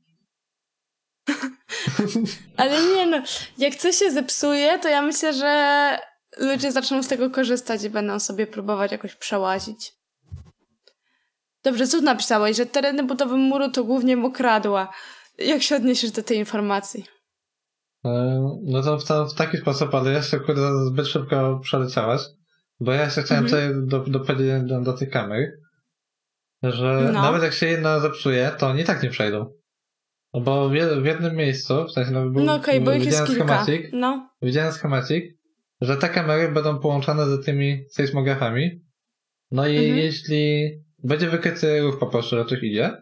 *laughs* Ale nie no, jak coś się zepsuje, to ja myślę, że ludzie zaczną z tego korzystać i będą sobie próbować jakoś przełazić. Dobrze, tu napisałeś, że tereny budowy muru to głównie mokradła. Jak się odniesiesz do tej informacji? E, No to w, ta, w taki sposób, ale jeszcze kurde zbyt szybko przeleciałaś. Bo ja jeszcze chciałem Mhm. tutaj do, dopowiedzieć do, do tej kamery, że No. nawet jak się jedna zepsuje, to oni tak nie przejdą. No bo w, jed- w jednym miejscu, w sensie no, był, No okej, bo widziałem kilka. schematik, No. widziałem że te kamery będą połączone z tymi sejsmografami. No i Mhm. jeśli będzie wykryty ruch po prostu, że coś idzie,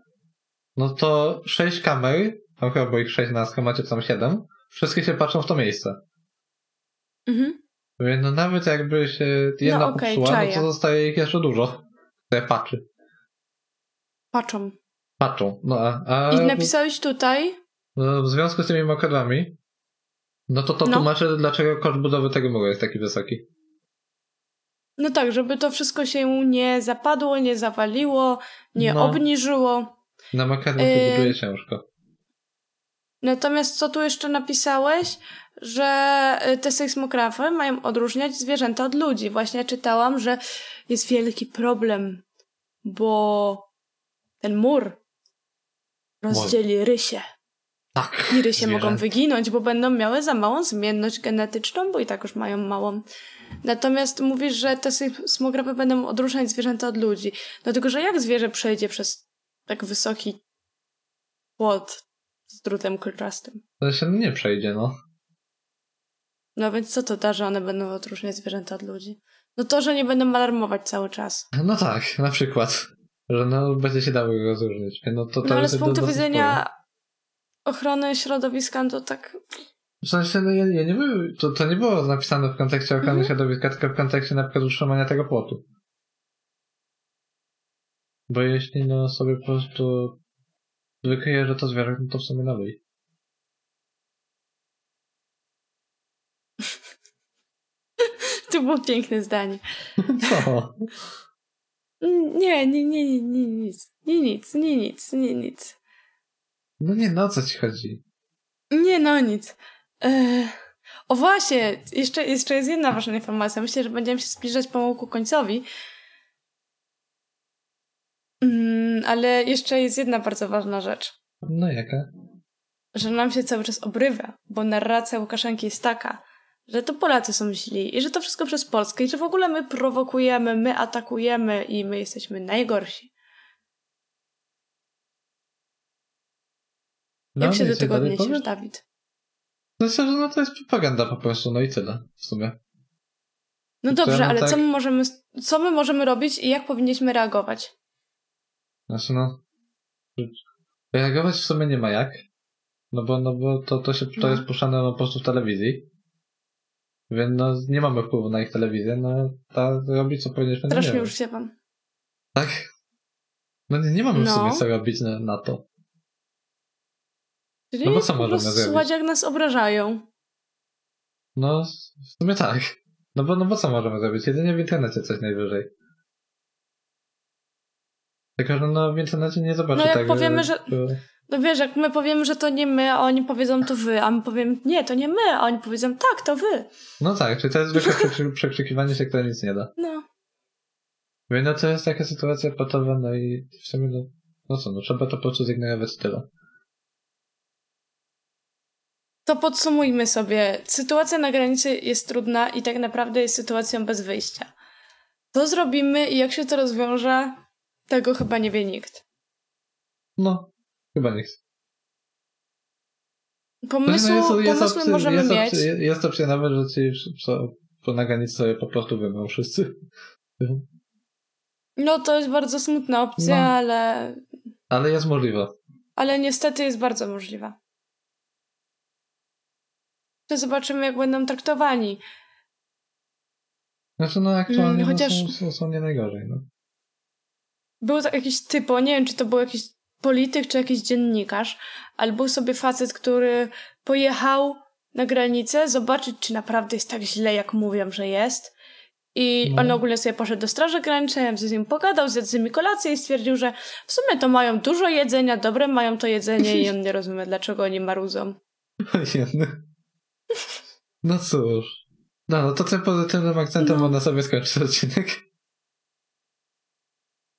no to sześć kamer, tam chyba było ich sześć na schemacie, tam siedem, wszystkie się patrzą w to miejsce. Mhm. Więc no nawet jakby się jedna No okej, popsuła, no czaję. to zostaje ich jeszcze dużo, które patrzy. Patrzą. Patrzą. No a, a I napisałeś tutaj, no, w związku z tymi mokodłami, no to to No. tłumaczy, dlaczego koszt budowy tego muru jest taki wysoki. no tak, żeby to wszystko się nie zapadło, nie zawaliło, nie No. obniżyło. Na makadłu Yy. się buduje ciężko. Natomiast co tu jeszcze napisałeś, że y, te sejsmografy mają odróżniać zwierzęta od ludzi. Właśnie czytałam, że jest wielki problem, bo ten mur rozdzieli rysie. Tak. I rysie mogą zwierzęta. wyginąć, bo będą miały za małą zmienność genetyczną, bo i tak już mają małą. Natomiast mówisz, że te sejsmografy będą odróżniać zwierzęta od ludzi. Dlatego, że jak zwierzę przejdzie przez tak wysoki płot z drutem kolczastym? To się nie przejdzie, no. No więc co to da, że one będą odróżniać zwierzęta od ludzi? No to, że nie będą alarmować cały czas. No tak, na przykład. Że no będzie się dało go rozróżnić. No, to, to No ale z punktu widzenia ochrony środowiska, no to tak... W sensie, no ja, ja nie byłem, to, to nie było napisane w kontekście ochrony Mhm. środowiska, tylko w kontekście na przykład utrzymania tego płotu. Bo jeśli no sobie po prostu wykryje, że to zwierzę, no to w sumie nalej. *laughs* To było piękne zdanie. Co? *laughs* Nie, nie, nie, nie, nie, nic. Nie nic, nie nic, nie nic. No nie, no o co ci chodzi? Nie, no nic. Eee, o właśnie, jeszcze, jeszcze jest jedna ważna informacja. Myślę, że będziemy się zbliżać pomału ku końcowi. Mm, ale jeszcze jest jedna bardzo ważna rzecz. No jaka? Że nam się cały czas obrywa, bo narracja Łukaszenki jest taka, że to Polacy są źli i że to wszystko przez Polskę i że w ogóle my prowokujemy, my atakujemy i my jesteśmy najgorsi. No, Jak się do wiecie, tego odniesiesz, powiem? Dawid? No szczerze, no to jest propaganda po prostu, no i tyle w sumie. No To dobrze, ale tak- co my możemy, co my możemy robić i jak powinniśmy reagować? Znaczy no, reagować w sumie nie ma jak, no bo, no bo to, to, się, to No. jest puszczane no, po prostu w telewizji. Więc no, nie mamy wpływu na ich telewizję, no ta robi co powinniśmy. no Strasznie nie już się pan. Tak? No nie, nie mamy w No. sumie co robić na, na to. Czyli No bo co możemy zrobić? słuchać, jak nas obrażają. No w sumie tak. No bo, no bo co możemy zrobić? Jedynie w internecie coś najwyżej. Tylko, że no w internecie nie zobaczy No jak tego. powiemy, że- No wiesz, jak my powiemy, że to nie my, a oni powiedzą to wy, a my powiemy nie, to nie my, a oni powiedzą tak, to wy. No tak, czyli to jest zwykłe przekrzy- *laughs* przekrzykiwanie się, które nic nie da. No. Więc no to jest taka sytuacja patowa, no i w sumie no, no co, no trzeba to po prostu zignorować tyle. To podsumujmy sobie. Sytuacja na granicy jest trudna i tak naprawdę jest sytuacją bez wyjścia. Co zrobimy i jak się to rozwiąże, tego chyba nie wie nikt. No, chyba nie chcę. Pomysłu, no pomysły opcja- możemy jest, mieć. opcja- jest opcja nawet, że ci po na granicy sobie po prostu wymą wszyscy. No to jest bardzo smutna opcja, No. ale, Ale jest możliwe. ale niestety jest bardzo możliwa. To zobaczymy, jak będą traktowani. Znaczy no aktualnie Mm, chociaż- no, są, są, nie najgorzej, no. Był tak jakiś typo, nie wiem, czy to był jakiś polityk, czy jakiś dziennikarz, ale był sobie facet, który pojechał na granicę zobaczyć, czy naprawdę jest tak źle, jak mówią, że jest. I No. on ogólnie sobie poszedł do Straży Granicznej, z nim pogadał, zjadł z nimi kolację i stwierdził, że w sumie to mają dużo jedzenia, dobre mają to jedzenie i on nie rozumie, dlaczego oni marudzą. *laughs* No cóż. No, no to tym pozytywnym akcentem No. można sobie skończyć odcinek.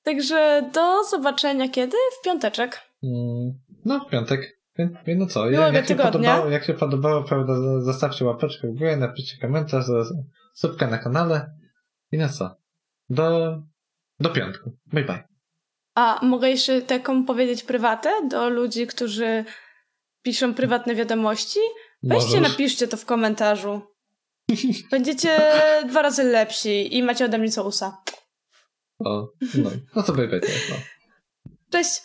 Także do zobaczenia kiedy? W piąteczek. Mm, No, w piątek. No co, jak, jak, się podobało, jak się podobało, prawda, zostawcie łapeczkę w górę, napiszcie komentarz, subkę na kanale i no co. Do, do piątku. Bye bye. A mogę jeszcze taką powiedzieć prywatę do ludzi, którzy piszą prywatne wiadomości? Weźcie, Możesz. napiszcie to w komentarzu. *laughs* Będziecie dwa razy lepsi i macie ode mnie całusa. O, no, no to bye. No. Cześć!